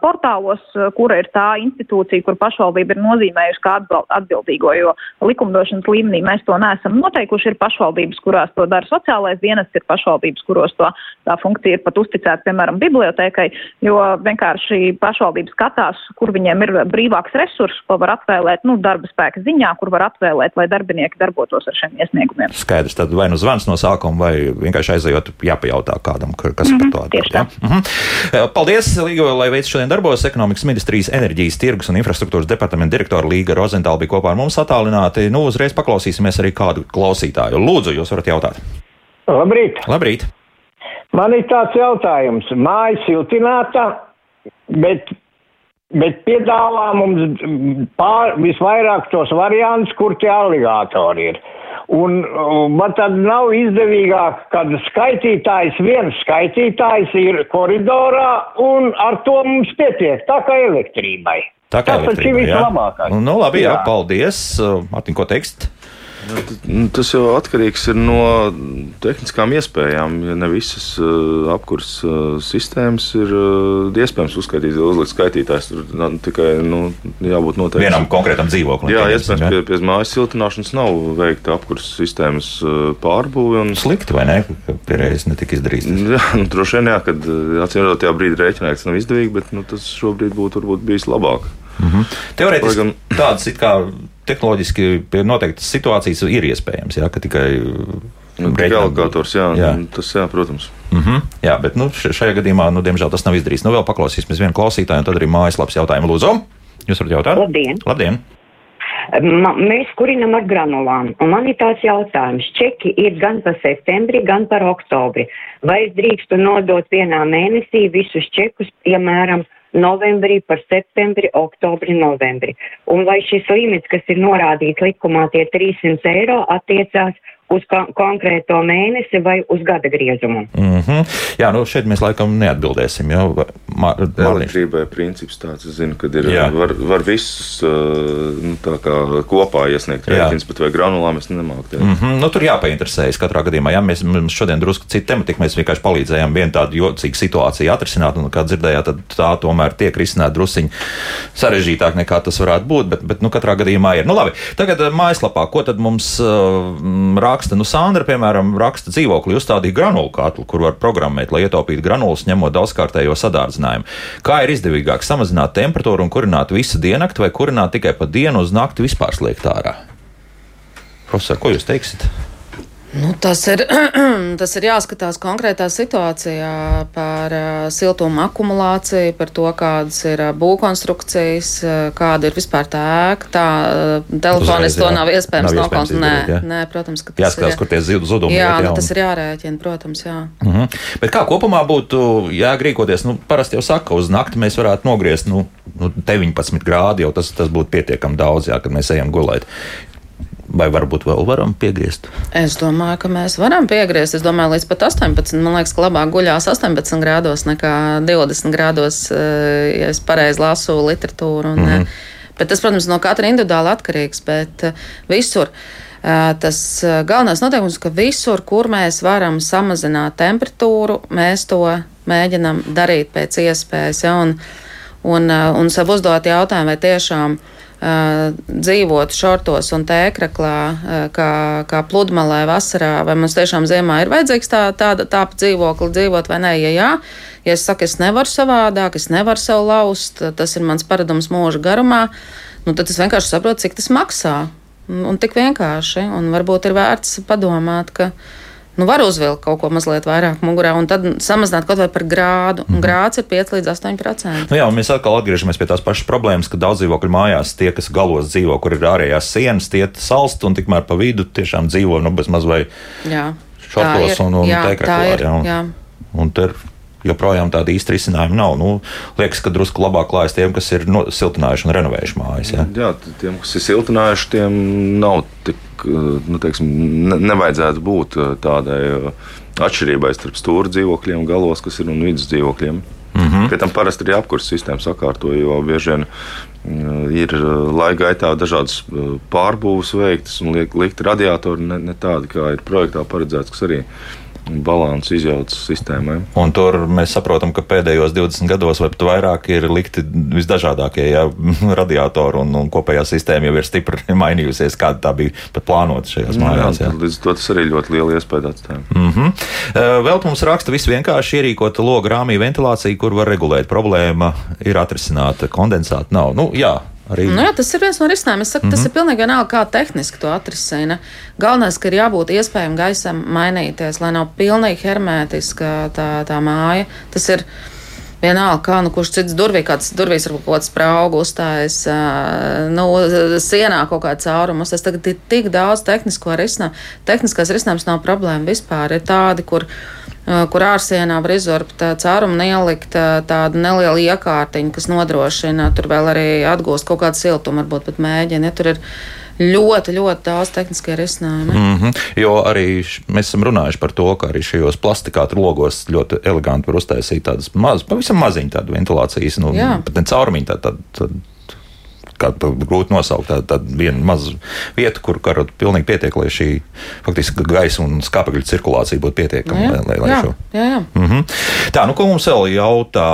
D: portālos, kura ir tā institūcija, kur pašvaldība ir nozīmējusi kā atbildīgo, jo likumdošanas līmenī mēs to neesam noteikuši. Ir pašvaldības, kurās to dara sociālais dienests, ir pašvaldības, kuros to, tā funkcija ir pat uzticēta, piemēram, bibliotekai, jo vienkārši pašvaldības skatās, kur viņiem ir brīvāks resurss, ko var atvēlēt nu, darba spēka ziņā, kur var atvēlēt, lai darbinieki darbotos ar šiem iesniegumiem.
A: Skaidrs, tad vai nu zvans no sākuma, vai vienkārši aizejot, jāpajautā kādam, kas mm -hmm, par to atbild. Ja? Mm -hmm. Paldies, Līgo, lai veids šodien darbojas. Ekonomikas ministrijas enerģijas, tirgus un infrastruktūras departamenta direktora Līga Rozentāla bija kopā ar mums attālināti. Nu, uzreiz paklausīsimies arī kādu klausītāju. Lūdzu, jūs varat jautāt.
E: Labrīt!
A: Labrīt.
E: Man ir tāds jautājums. Māja siltināta, bet Bet piedāvā mums pār, visvairāk tos variantus, kur tie aligātori ir. Un man tad nav izdevīgāk, kad skaitītājs, viens skaitītājs ir koridorā, un ar to mums pietiek, tā kā elektrībai.
A: Tā kā Tas
E: taču ir vislabākais.
A: Nu, nu, labi, jā, jā paldies. Mārtiņ, ko tekst?
B: Nu, tas jau atkarīgs no tehniskām iespējām. Ja ne visas uh, apkurses uh, sistēmas ir uh, iespējams uzskaitīt, uzlikt skaitītājs. Tur nu, tikai nu, jābūt noteikti.
A: Vienam konkrētam dzīvoklim.
B: Jā, iespējams, pie, pie mājas siltināšanas nav veikta apkurses sistēmas pārbūve. Un...
A: Slikti vai ne? Pierreiz netika izdarīts.
B: Jā, nu, droši vien jā, kad atcīmredzot tajā brīdī rēķināt, tas nav izdevīgi, bet nu, tas šobrīd būtu varbūt bijis labāk.
A: Mm -hmm. Teorētiski gan... tādas it kā tehnoloģiski pie noteiktas situācijas ir iespējams, jā, ka tikai.
B: Nu, Reģionālgators, jā, jā. Tas, jā, protams.
A: Mm -hmm, jā, bet nu, šajā gadījumā, nu, diemžēl tas nav izdarīts. Nu, vēl paklausīsimies vienu klausītāju, un tad arī mājaslapas jautājumu lūdzu. Jūs varat jautāt?
F: Labdien!
A: Labdien.
F: Ma, mēs kurinam ar granulām, un man ir tāds jautājums. Čeki ir gan par septembri, gan par oktobri. Vai es drīkstu nodot vienā mēnesī visus čekus, piemēram, novembrī, par septembri, oktobri, novembri. Un vai šis limits, kas ir norādīts likumā, tie 300 eiro attiecās uz konkrēto mēnesi vai uz gada griezumu.
A: Mm -hmm. Jā, nu šeit mēs laikam neatbildēsim. Jo
B: elektrībai princips tāds, es zinu, ka ir, Jā. var, var visus nu, kā, kopā iesniegt rēķins, bet vai granulām es nemāku.
A: Mm -hmm. nu, tur jāpainteresējas katrā gadījumā. Jā, mēs šodien drusku citu tematiku, mēs vienkārši palīdzējām vienu tādu jocīgu situāciju atrisināt, un kā dzirdējāt, tad tā tomēr tiek risināta drusiņi sarežģītāk nekā tas varētu būt, bet, bet nu, katrā gadījumā ir. Nu, labi, tagad mājaslapā, ko tad mums uh, rāk raksta, nu, Sandra, piemēram, raksta dzīvokli, uzstādīja granulu katlu, kur var programmēt, lai ietaupītu granulas, ņemot daudzkārtējo sadārdzinājumu. Kā ir izdevīgāk samazināt temperatūru un kurināt visu diennakti, vai kurināt tikai pa dienu uz nakti vispār slēgt ārā? Profesor, ko jūs teiksiet?
C: Nu, tas, ir, tas ir jāskatās konkrētā situācijā par siltuma akumulāciju, par to, kādas ir būvkonstrukcijas, kāda ir vispār tā ēka. Tā telefoniski to nav iespējams nokonstatēt. Nē, nē, protams, ka
A: tas jāskatās, ir. kur tie zudumi
C: jā, ir. Jā, nu, tas ir jārēķina, protams, jā.
A: Uh mhm. -huh. Bet kā kopumā būtu jāgrīkoties? Nu, parasti jau saka, uz nakti mēs varētu nogriezt nu, nu, 19 grādi, jau tas, tas būtu pietiekami daudz, jā, kad mēs ejam gulēt. Vai varbūt vēl varam piegriezt?
C: Es domāju, ka mēs varam piegriezt. Es domāju, līdz pat 18. Man liekas, ka labāk guļās 18 grādos nekā 20 grādos, eh, ja es pareizi lasu literatūru. Un, mm -hmm. Bet tas, protams, no katra individuāli atkarīgs, bet eh, visur. Tas galvenais noteikums, ka visur, kur mēs varam samazināt temperatūru, mēs to mēģinam darīt pēc iespējas. Ja, un, un, un sev uzdot jautājumu, vai tiešām Uh, dzīvot šortos un tēkraklā, kā, kā pludmalē vasarā, vai mums tiešām ziemā ir vajadzīgs tā, tāda tāpa dzīvokli dzīvot vai nē. Ja jā, ja es saku, es nevaru savādāk, es nevaru sev laust, tas ir mans paradums mūža garumā, nu, tad es vienkārši saprotu, cik tas maksā. Un, un tik vienkārši, un varbūt ir vērts padomāt, ka nu, var uzvilkt kaut ko mazliet vairāk mugurā un tad samazināt kaut vai par grādu. Mm -hmm. Grāds ir 5 līdz 8%.
A: Nu, jā, mēs atkal atgriežamies pie tās pašas problēmas, ka daudz dzīvokļu mājās tie, kas galos dzīvo, kur ir ārējās sienas, tie salst un tikmēr pa vidu tiešām dzīvo nu, bez maz vai šortos un, un teikraklā. Jā, un, jā. Un tur joprojām tāda īsta risinājuma nav. Nu, liekas, ka drusku labāk klājas tiem, kas ir no, siltinājuši un renovējuši mājas. Ja?
B: Jā, tiem, kas ir siltinājuši, tiem nav tik, nu, teiksim, ne, nevajadzētu būt tādai atšķirībai starp stūra dzīvokļiem, galos, kas ir un vidus dzīvokļiem.
A: Mm -hmm.
B: Pie tam parasti arī apkurss sistēma sakārto, jo bieži vien ir laika gaitā dažādas pārbūves veiktas un liek, likt radiatori ne, ne tādi, kā ir projektā paredzēts, kas arī balansu izjautas sistēmai.
A: Un tur mēs saprotam, ka pēdējos 20 gados vai pat vairāk ir likti visdažādākie ja, radiatori un, un kopējā sistēma jau ir stipri mainījusies, kāda tā bija pat plānota šajās mājās.
B: Jā, līdz to tas arī ļoti liela iespēja atstāja.
A: Mm -hmm. Vēl mums raksta visvienkārši ierīkota loga rāmī ventilācija, kur var regulēt. Problēma ir atrisināta, kondensāta nav. Nu, jā,
C: Arī... Nu, jā, tas ir viens no risinājumiem. Es saku, mm -hmm. tas ir mhm. pilnīgi vienalga, kā tehniski to atrisina. Galvenais, ka ir jābūt iespējam gaisam mainīties, lai nav pilnīgi hermētiska tā, tā māja. Tas ir vienalga, kā nu kurš cits durvī, kāds durvīs varbūt kaut kāds spraugu uzstājas, nu, sienā kaut kāda caurumus. Tas tagad ir tik daudz tehnisko risinājumu. Tehniskais risinājums nav problēma vispār. Ir tādi, kur kur ārsienā var izurbt caurumu un ielikt tādu nelielu iekārtiņu, kas nodrošina tur vēl arī atgūst kaut kādu siltumu, varbūt pat mēģina. Ja tur ir ļoti, ļoti daudz tehniskie risinājumi.
A: Mm -hmm. Jo arī mēs esam runājuši par to, ka arī šajos plastikāta logos ļoti eleganti var uztaisīt tādas mazas, pavisam maziņas ventilācijas, nu, Jā. pat ne caurumiņu, tādu. Tā, tā, kā grūti nosaukt, tāda tā viena maza vieta, kur karot pilnīgi pietiek, lai šī faktiski gaisa un skāpekļa cirkulācija būtu pietiekama.
C: Nu lai, lai, jā, šo... jā, jā.
A: Mm -hmm. Tā, nu ko mums vēl jautā?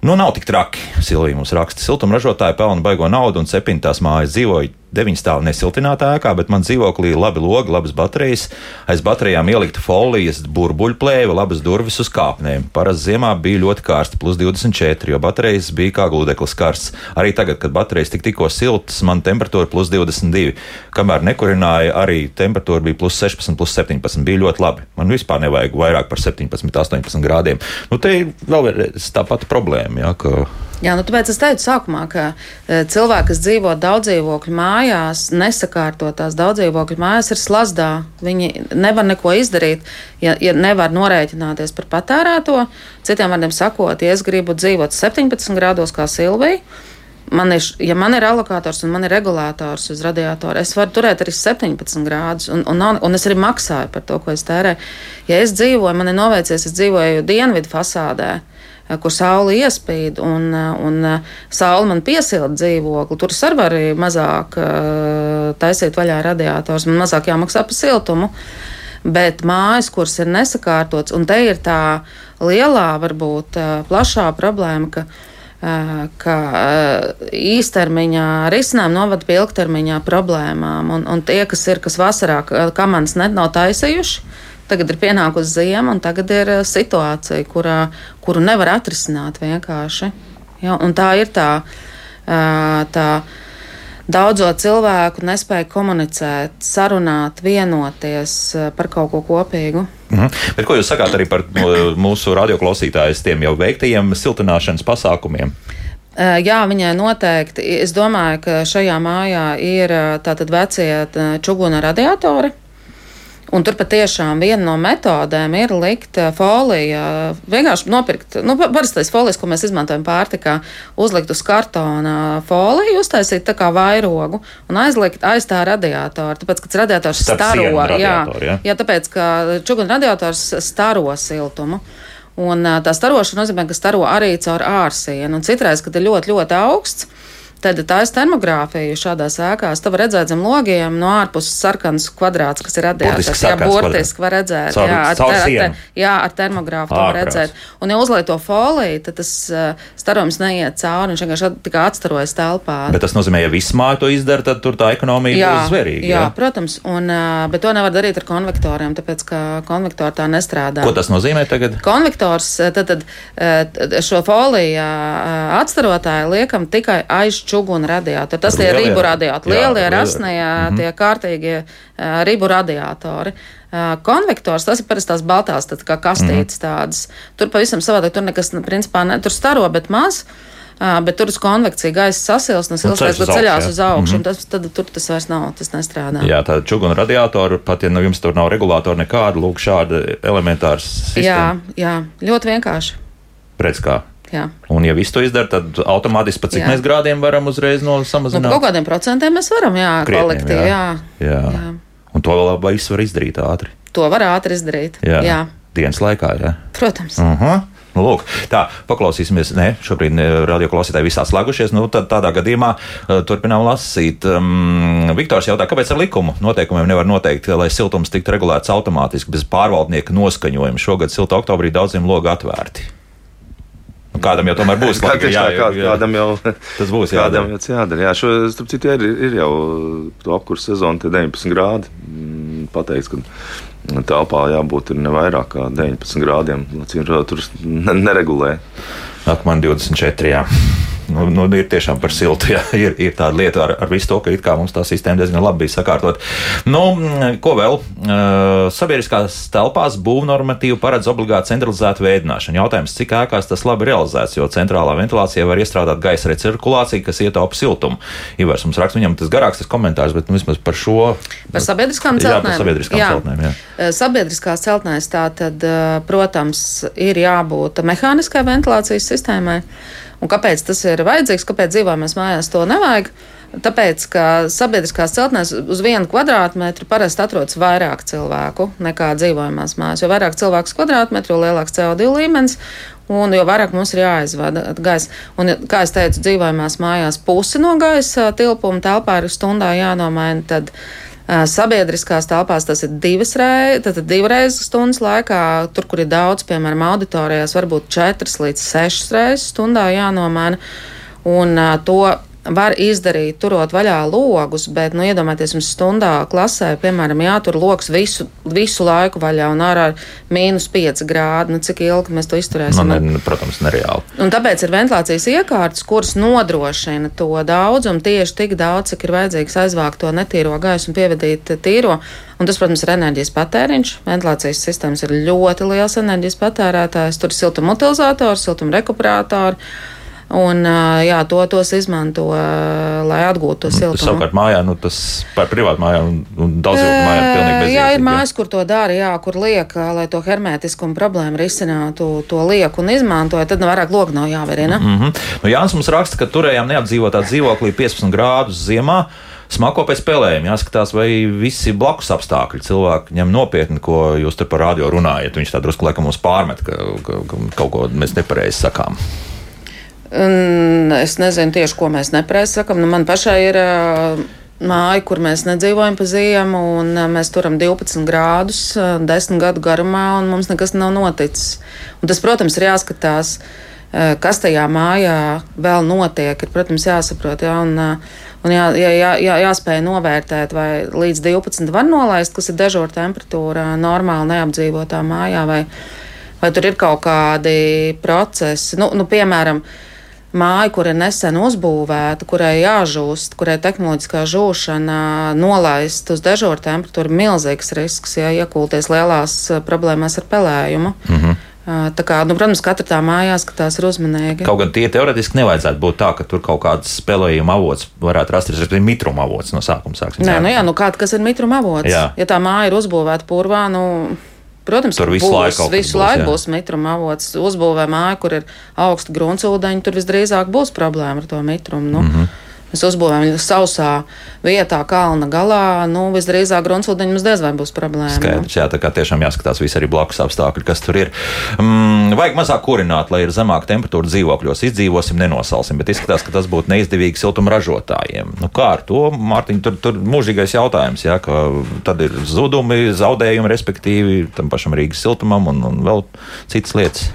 A: Nu, nav tik traki. Silvija mums raksta, siltumražotāji pelna baigo naudu un septiņas mājas dzīvoja deviņu stāvu nesiltinātā ēkā, bet man dzīvoklī labi logi, labas baterijas, aiz baterijām ielikta folijas, burbuļplēve, labas durvis uz kāpnēm. Parasti ziemā bija ļoti karsti, plus 24, jo baterijas bija kā gludeklis karsts. Arī tagad, kad baterijas tik tikko siltas, man temperatūra plus 22. Kamēr nekurināja, arī temperatūra bija plus 16, plus 17. Bija ļoti labi. Man vispār nevajag vairāk par 17, 18 grādiem. Nu, te ir vēl tā pati problēma. Ja, ka...
C: Jā, nu, tāpēc es teicu sākumā, ka e, cilvēki, kas dzīvo daudzdzīvokļu mājās, nesakārtotās daudzdzīvokļu mājās, ir slazdā. Viņi nevar neko izdarīt, ja, ja nevar norēķināties par patērēto. Citiem vārdiem sakot, ja es gribu dzīvot 17 grādos kā Silvija, man ir, ja man ir alokators un man ir regulators uz radiatoru, es varu turēt arī 17 grādus, un, un, un es arī maksāju par to, ko es tērēju. Ja es dzīvoju, man ir noveicies, es dzīvoju dienvidu fasādē kur saule iespīd un, eh, un eh, saule man piesilda dzīvokli. Tur es arī varu mazāk taisīt vaļā radiators, man mazāk jāmaksā par siltumu. Bet mājas, kuras ir nesakārtotas, un te ir tā lielā, varbūt plašā problēma, ka ka īstermiņā risinājumi novada pie ilgtermiņā problēmām. Un, un tie, kas ir, kas vasarā kamanas nav taisījuši, Tagad ir pienākusi ziema, un tagad ir eh, situācija, kurā, kuru nevar atrisināt vienkārši. Ja, tā ir tā, tā daudzo cilvēku nespēja komunicēt, sarunāt, vienoties par kaut ko kopīgu.
A: Mhm. Bet ko jūs sakāt arī par mūsu radioklausītājiem, tiem jau veiktajiem siltināšanas pasākumiem?
C: Jā, viņai noteikti. Es domāju, ka šajā mājā ir tātad vecie čuguna radiatori. Un tur patiešām viena no metodēm ir likt eh, foliju, vienkārši nopirkt, nu, parastais folijas, ko mēs izmantojam pārtikā, uzlikt uz kartona foliju, uztaisīt tā kā vairogu un aizlikt aiz tā radiatoru. Tāpēc, ka radiators
A: Starp
C: staro,
A: jā,
C: jā, jā, tāpēc, ka čuguna radiators staro siltumu. Un eh, tā starošana nozīmē, ka staro arī caur ārsienu. Un citreiz, kad ir ļoti, ļoti augsts, Tad tā ir termogrāfija šādās ēkās. Tur var redzēt zem logiem no ārpuses sarkans kvadrāts, kas ir radiēts. Jā, burtiski var redzēt. Caur, jā, ar,
A: caur te, ar,
C: te, jā, ar termogrāfu to redzēt. Un, ja uzliek to foliju, tad tas uh, starojums neiet cauri, viņš vienkārši tikai atstarojas telpā.
A: Bet tas nozīmē, ja viss māja to izdara, tad tur tā ekonomija jā, būs zvērīga.
C: Jā, jā, protams, un, uh, bet to nevar darīt ar konvektoriem, tāpēc, ka konvektori tā nestrādā.
A: Ko tas nozīmē tagad?
C: Konvektors, tad, tad uh, šo foliju atstarotāju liekam tikai aiz čuguna radiatori. Tas ir ribu radiatori, lielie, rasnie, -hmm. tie kārtīgie ribu radiatori. Konvektors, tas ir parasti tās baltās, tad kā kastītes -hmm. tādas. Tur pavisam savādāk, tur nekas, principā, ne, tur staro, bet maz. Bet tur uz konvekciju gaisa sasilst, un siltais nu, ceļās uz augšu, mm -hmm. tas, tad tur tas vairs nav, tas nestrādā.
A: Jā, tā čuguna radiatori, pat ja nu jums tur nav regulātori nekāda, lūk, šāda elementāra sistēma.
C: Jā, jā, ļoti vienkārši.
A: Redz kā.
C: Jā.
A: Un, ja viss to izdara, tad automātiski pat cik jā. mēs grādiem varam uzreiz no samazināt?
C: Nu, kaut kādiem procentiem mēs varam, jā, kolektīvi. Jā.
A: Jā. jā. Un to vēl visu var izdarīt ātri.
C: To var ātri izdarīt. Jā. jā.
A: Dienas laikā, jā.
C: Protams. Uh -huh.
A: Nu, lūk, tā, paklausīsimies. Nē, šobrīd radioklausītāji visā slēgušies. Nu, tad, tādā gadījumā uh, turpinām lasīt. Um, Viktors jautā, kāpēc ar likumu noteikumiem nevar noteikt, lai siltums tiktu regulēts automātiski bez pārvaldnieka noskaņojuma. Šogad silta oktobrī daudziem logi atvērti. Kādam jau tomēr būs
B: laika, jā, jā, jā, kādam jau
A: tas būs
B: jādara. Kādam jau jādara. Jā, šo, starp citu, ir, ir jau to apkursu sezonu, tie 19 grādi. Mm, pateikts, ka telpā jābūt ne vairāk kā 19 grādiem. Tur neregulē.
A: Ak, man 24. Jā nu, nu, ir tiešām par siltu. Jā, ir, ir tāda lieta ar, ar visu to, ka mums tā sistēma diezgan labi bija sakārtot. Nu, ko vēl? Sabiedriskās telpās būvnormatīvi paredz obligāti centralizētu veidināšanu. Jautājums, cik ēkās tas labi realizēts, jo centrālā ventilācijā var iestrādāt gaisa recirkulāciju, kas ietaupa siltumu. Ivars mums raksta, viņam tas garāks tas komentārs, bet nu, vismaz par šo.
C: Par sabiedriskām celtnēm. Jā,
A: par sabiedriskām jā. celtnēm.
C: Jā. Sabiedriskās celtnēs tā tad, protams, ir jābūt mehāniskai ventilācijas sistēmai. Un kāpēc tas ir vajadzīgs, kāpēc dzīvojamās mājās to nevajag? Tāpēc, ka sabiedriskās celtnēs uz vienu kvadrātmetru parasti atrodas vairāk cilvēku nekā dzīvojamās mājās. Jo vairāk cilvēku uz kvadrātmetru, jo lielāks CO2 līmenis un jo vairāk mums ir jāizvada gaisa. Un, kā es teicu, dzīvojamās mājās pusi no gaisa tilpuma telpā ir stundā jānomaina. Sabiedriskās telpās tas ir divas reizes, divreiz stundas laikā. Tur, kur ir daudz, piemēram, auditorijās, varbūt četras līdz sešas reizes stundā jānomaina. Un uh, to var izdarīt, turot vaļā logus, bet, nu, iedomājieties, mums stundā klasē, piemēram, jātur lokus visu, visu laiku vaļā un ārā mīnus 5 grādi. Nu, cik ilgi mēs to izturēsim?
A: Nu, ne, protams, nereāli.
C: Un tāpēc ir ventilācijas iekārtas, kuras nodrošina to daudzumu tieši tik daudz, cik ir vajadzīgs aizvākt to netīro gaisu un pievedīt tīro. Un tas, protams, ir enerģijas patēriņš. Ventilācijas sistēmas ir ļoti liels enerģijas patērētājs. Tur ir siltuma utilizators, siltuma rekuperātori. Un, jā, to, tos izmanto, lai atgūtu to siltumu.
A: Savukārt, mājā nu, tas par privātu mājām un, un daudz dzīvokļu mājām ir pilnīgi bezjēdzīgi.
C: Jā, ir mājas, kur to dara, jā, kur liek, lai to hermētiskumu problēmu risinātu, to liek un izmantoja, tad vairāk logu nav jāverina.
A: Mm -hmm. nu, Jānis mums raksta, ka turējām neapdzīvotā dzīvoklī 15 grādus ziemā smako pēc spēlēm. Jāskatās, vai visi blakus apstākļi cilvēki ņem nopietni, ko jūs te par radio runājat. Viņš tā drusku laikam mums pārmet, ka, ka, ka kaut ko mēs nepareizi sakām.
C: Es nezinu tieši, ko mēs nepareizi sakam. Nu, man pašai ir māja, kur mēs nedzīvojam pa ziemu, un mēs turam 12 grādus, 10 gadu garumā, un mums nekas nav noticis. Un tas, protams, ir jāskatās, kas tajā mājā vēl notiek. Ir, protams, jāsaprot, jā, un, un jā, jā, jā, jā, jāspēj novērtēt, vai līdz 12 var nolaist, kas ir dežūra temperatūra normāli neapdzīvotā mājā, vai, vai tur ir kaut kādi procesi. Nu, nu, piemēram, māju, kur ir nesen uzbūvēta, kurai jāžūst, kurai tehnoloģiskā žūšana nolaist uz dežūru temperatūru, ir milzīgs risks, ja iekulties lielās eh, problēmās ar pelējumu. Mm -hmm. Tā kā, nu, protams, katra tā māja jāskatās ir uzmanīgi.
A: Kaut gan tie teorētiski nevajadzētu būt tā, ka tur kaut kāds spēlējuma avots varētu rasties, respektīvi, mitruma avots no sākuma sāksim.
C: Nē, nu jā, nu kāda, ir mitruma avots? Jā. Ja tā māja ir uzbūvēta purvā, nu, Protams,
A: tur visu
C: būs,
A: laiku,
C: visu
A: būs,
C: laiku būs mitruma avots. Uzbūvē māju, kur ir augsta gruntsūdeņa, tur visdrīzāk būs problēma ar to mitrumu. Nu. Mm -hmm. Mēs uzbūvējam viņu sausā vietā, kalna galā. Nu, visdrīzāk gruntsūdeņi mums diez vai būs problēma.
A: Skaidrs, jā, tā kā tiešām jāskatās visi arī blakus apstākļi, kas tur ir. Mm, vajag mazāk kurināt, lai ir zemāka temperatūra dzīvokļos. Izdzīvosim, nenosalsim, bet izskatās, ka tas būtu neizdevīgi siltuma ražotājiem. Nu, kā ar to, Mārtiņ, tur, tur mūžīgais jautājums, jā, ka tad ir zudumi, zaudējumi, respektīvi tam pašam Rīgas siltumam un, un vēl citas lietas.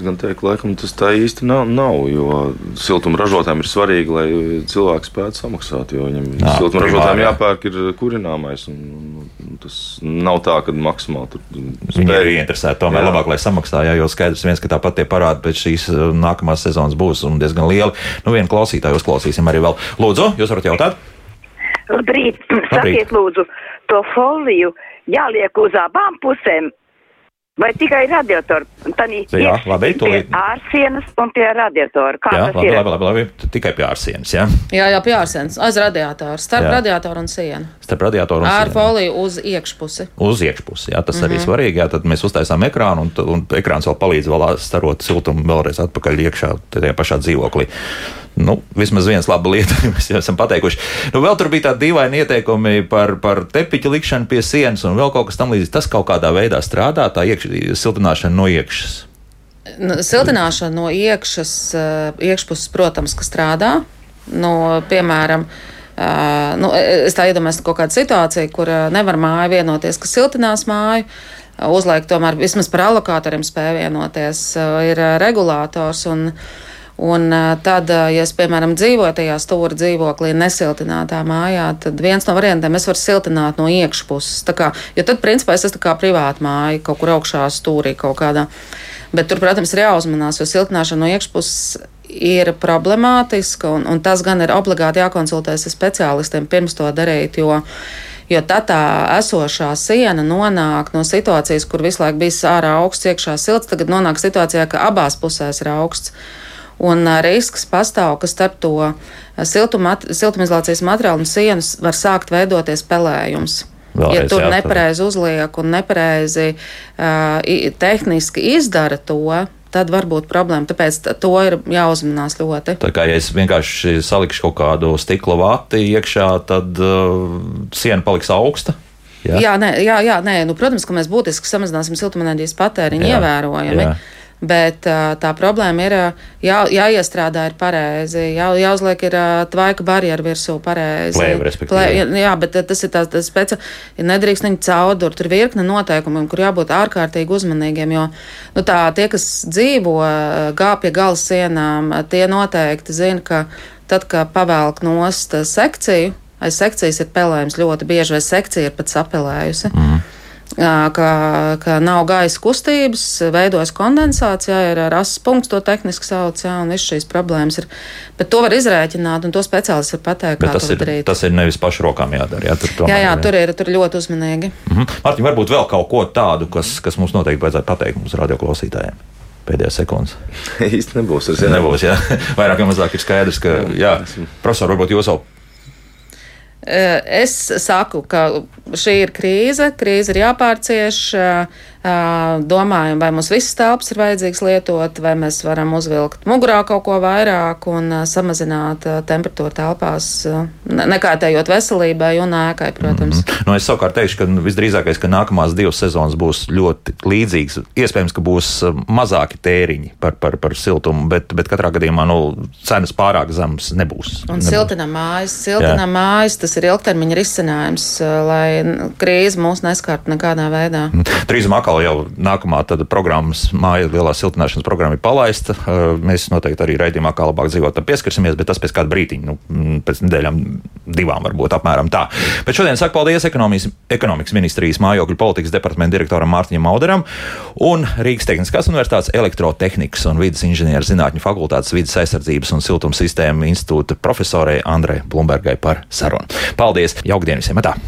B: Es gan teiktu, laikam tas tā īsti nav, nav jo siltuma ražotājiem ir svarīgi, lai cilvēks spētu samaksāt. Jo viņam Nā, siltuma ražotājiem jāpērk ir kurināmais. Un, un tas nav tā, ka maksimāli tur
A: spēj. Viņi ir ieinteresēti tomēr jā. labāk, lai samaksā, jā, jo skaidrs viens, ka tāpat tie parādi pēc šīs uh, nākamās sezonas būs diezgan lieli. Nu, vienu klausītāju uzklausīsim arī vēl. Lūdzu, jūs varat jautāt?
G: Labrīt, sakiet lūdzu, to foliju jāliek uz abām pusēm Vai tikai radiatori?
A: Jā, labi,
G: tūlīt. Ārsienas un pie radiatora. Kā jā,
A: labi, labi, labi, labi, tikai pie ārsienas, jā?
C: Jā, jā, pie ārsienas, aiz radiatora, starp jā. radiatoru un sienu.
A: Starp radiatoru un
C: sienu. Ar foliju uz iekšpusi.
A: Uz iekšpusi, jā, tas mm -hmm. arī mhm. svarīgi, jā, tad mēs uztaisām ekrānu un, un ekrāns vēl palīdz vēl starot siltumu vēlreiz atpakaļ iekšā tajā pašā dzīvoklī. Nu, vismaz viens laba lieta, mēs jau esam pateikuši. Nu, vēl tur bija tādi dīvaini ieteikumi par, par tepiķa likšanu pie sienas un vēl kaut kas tamlīdzīgs. Tas kaut kādā veidā strādā, tā iekš, siltināšana no iekšas.
C: Nu, siltināšana no iekšas, iekšpuses, protams, ka strādā. Nu, piemēram, nu, es tā iedomājos kaut kādu situāciju, kur nevar māja vienoties, kas siltinās māju. Uzliek tomēr vismaz par alokātoriem spēj vienoties, ir regulators. Un, Un tad, ja es, piemēram, dzīvoju tajā stūra dzīvoklī, nesiltinātā mājā, tad viens no variantiem es varu siltināt no iekšpuses. Kā, jo tad, principā, es esmu kā privāta māja, kaut kur augšā stūrī kaut kādā. Bet tur, protams, ir jāuzmanās, jo siltināšana no iekšpuses ir problemātiska, un, un tas gan ir obligāti jākonsultējas ar speciālistiem pirms to darīt. Jo, jo tā tā esošā siena nonāk no situācijas, kur visu laiku bija ārā augsts, iekšā silts, tagad nonāk situācijā, ka abās pusēs ir augsts un risks pastāv, ka starp to siltumizolācijas materiālu un sienas var sākt veidoties pelējums. Vēlreiz, ja tur nepareizi uzliek un nepareizi uh, tehniski izdara to, tad var būt problēma. Tāpēc to ir jāuzmanās ļoti.
A: Tā kā ja es vienkārši salikšu kaut kādu stikla vati iekšā, tad uh, siena paliks augsta.
C: Jā, jā, nē, jā, jā nē. Nu, protams, ka mēs būtiski samazināsim siltumenerģijas patēriņu ievērojami. Jā. Bet tā problēma ir jā, jāiestrādā ir pareizi, jā, jāuzliek ir tvaika barjeru virsū pareizi.
A: Plēve, Plē,
C: jā, bet tas ir tāds, tas speci, nedrīkst viņu caurdurt, tur virkne noteikumi, kur jābūt ārkārtīgi uzmanīgiem, jo nu, tā, tie, kas dzīvo gā pie gala sienām, tie noteikti zina, ka tad, kad pavelk nost sekciju, aiz sekcijas ir pelējums ļoti bieži, vai sekcija ir pat sapelējusi. Mm ka, ka nav gaisa kustības, veidojas kondensācija, ir rases punkts, to tehniski sauc, jā, un viss šīs problēmas ir. Bet to var izrēķināt, un to speciālists var pateikt, Bet kā
A: to
C: ir, darīt.
A: Tas ir nevis pašrokām jādara, jā,
C: tur, jā, jā, tur ir tur ļoti uzmanīgi.
A: Mhm. Mārtiņ, varbūt vēl kaut ko tādu, kas, kas mums noteikti vajadzētu pateikt mums radioklausītājiem pēdējās sekundes.
B: Īsti nebūs.
A: Nebūs, jā. Vairāk vai mazāk ir skaidrs, ka, jā, profesor, varbūt jūs jau
C: Es saku, ka šī ir krīze, krīze ir jāpārcieš. Domājam, vai mums visas telpas ir vajadzīgs lietot, vai mēs varam uzvilkt mugurā kaut ko vairāk un samazināt temperatūru telpās, nekārtējot veselībai un ēkai, protams. Mm
A: -hmm. nu, es savukārt teikšu, ka visdrīzākais, ka nākamās divas sezonas būs ļoti līdzīgas. Iespējams, ka būs mazāki tēriņi par, par, par siltumu, bet, bet katrā gadījumā nu, cenas pārāk zemas nebūs.
C: Un siltinam mājas, siltinam mājas, tas ir ilgtermiņa risinājums, lai krīze mūs neskārtu nekādā veidā.
A: Mm. Atkal jau nākamā programmas, māja lielā siltināšanas programma ir palaista. Mēs noteikti arī raidījumā, kā labāk dzīvot, tam pieskarsimies, bet tas pēc kāda brīdiņa, nu, pēc nedēļām, divām varbūt apmēram tā. Bet šodien saku paldies ekonomikas ministrijas mājokļu politikas departamenta direktoram Mārtiņam Mauderam un Rīgas Tehniskās Universitātes elektrotehnikas un vidas inženieru zinātņu fakultātes vidas aizsardzības un siltums sistēmu institūta profesorei Andrei Blumbergai par sarunu. Paldies! Jaukdien visiem! Tā!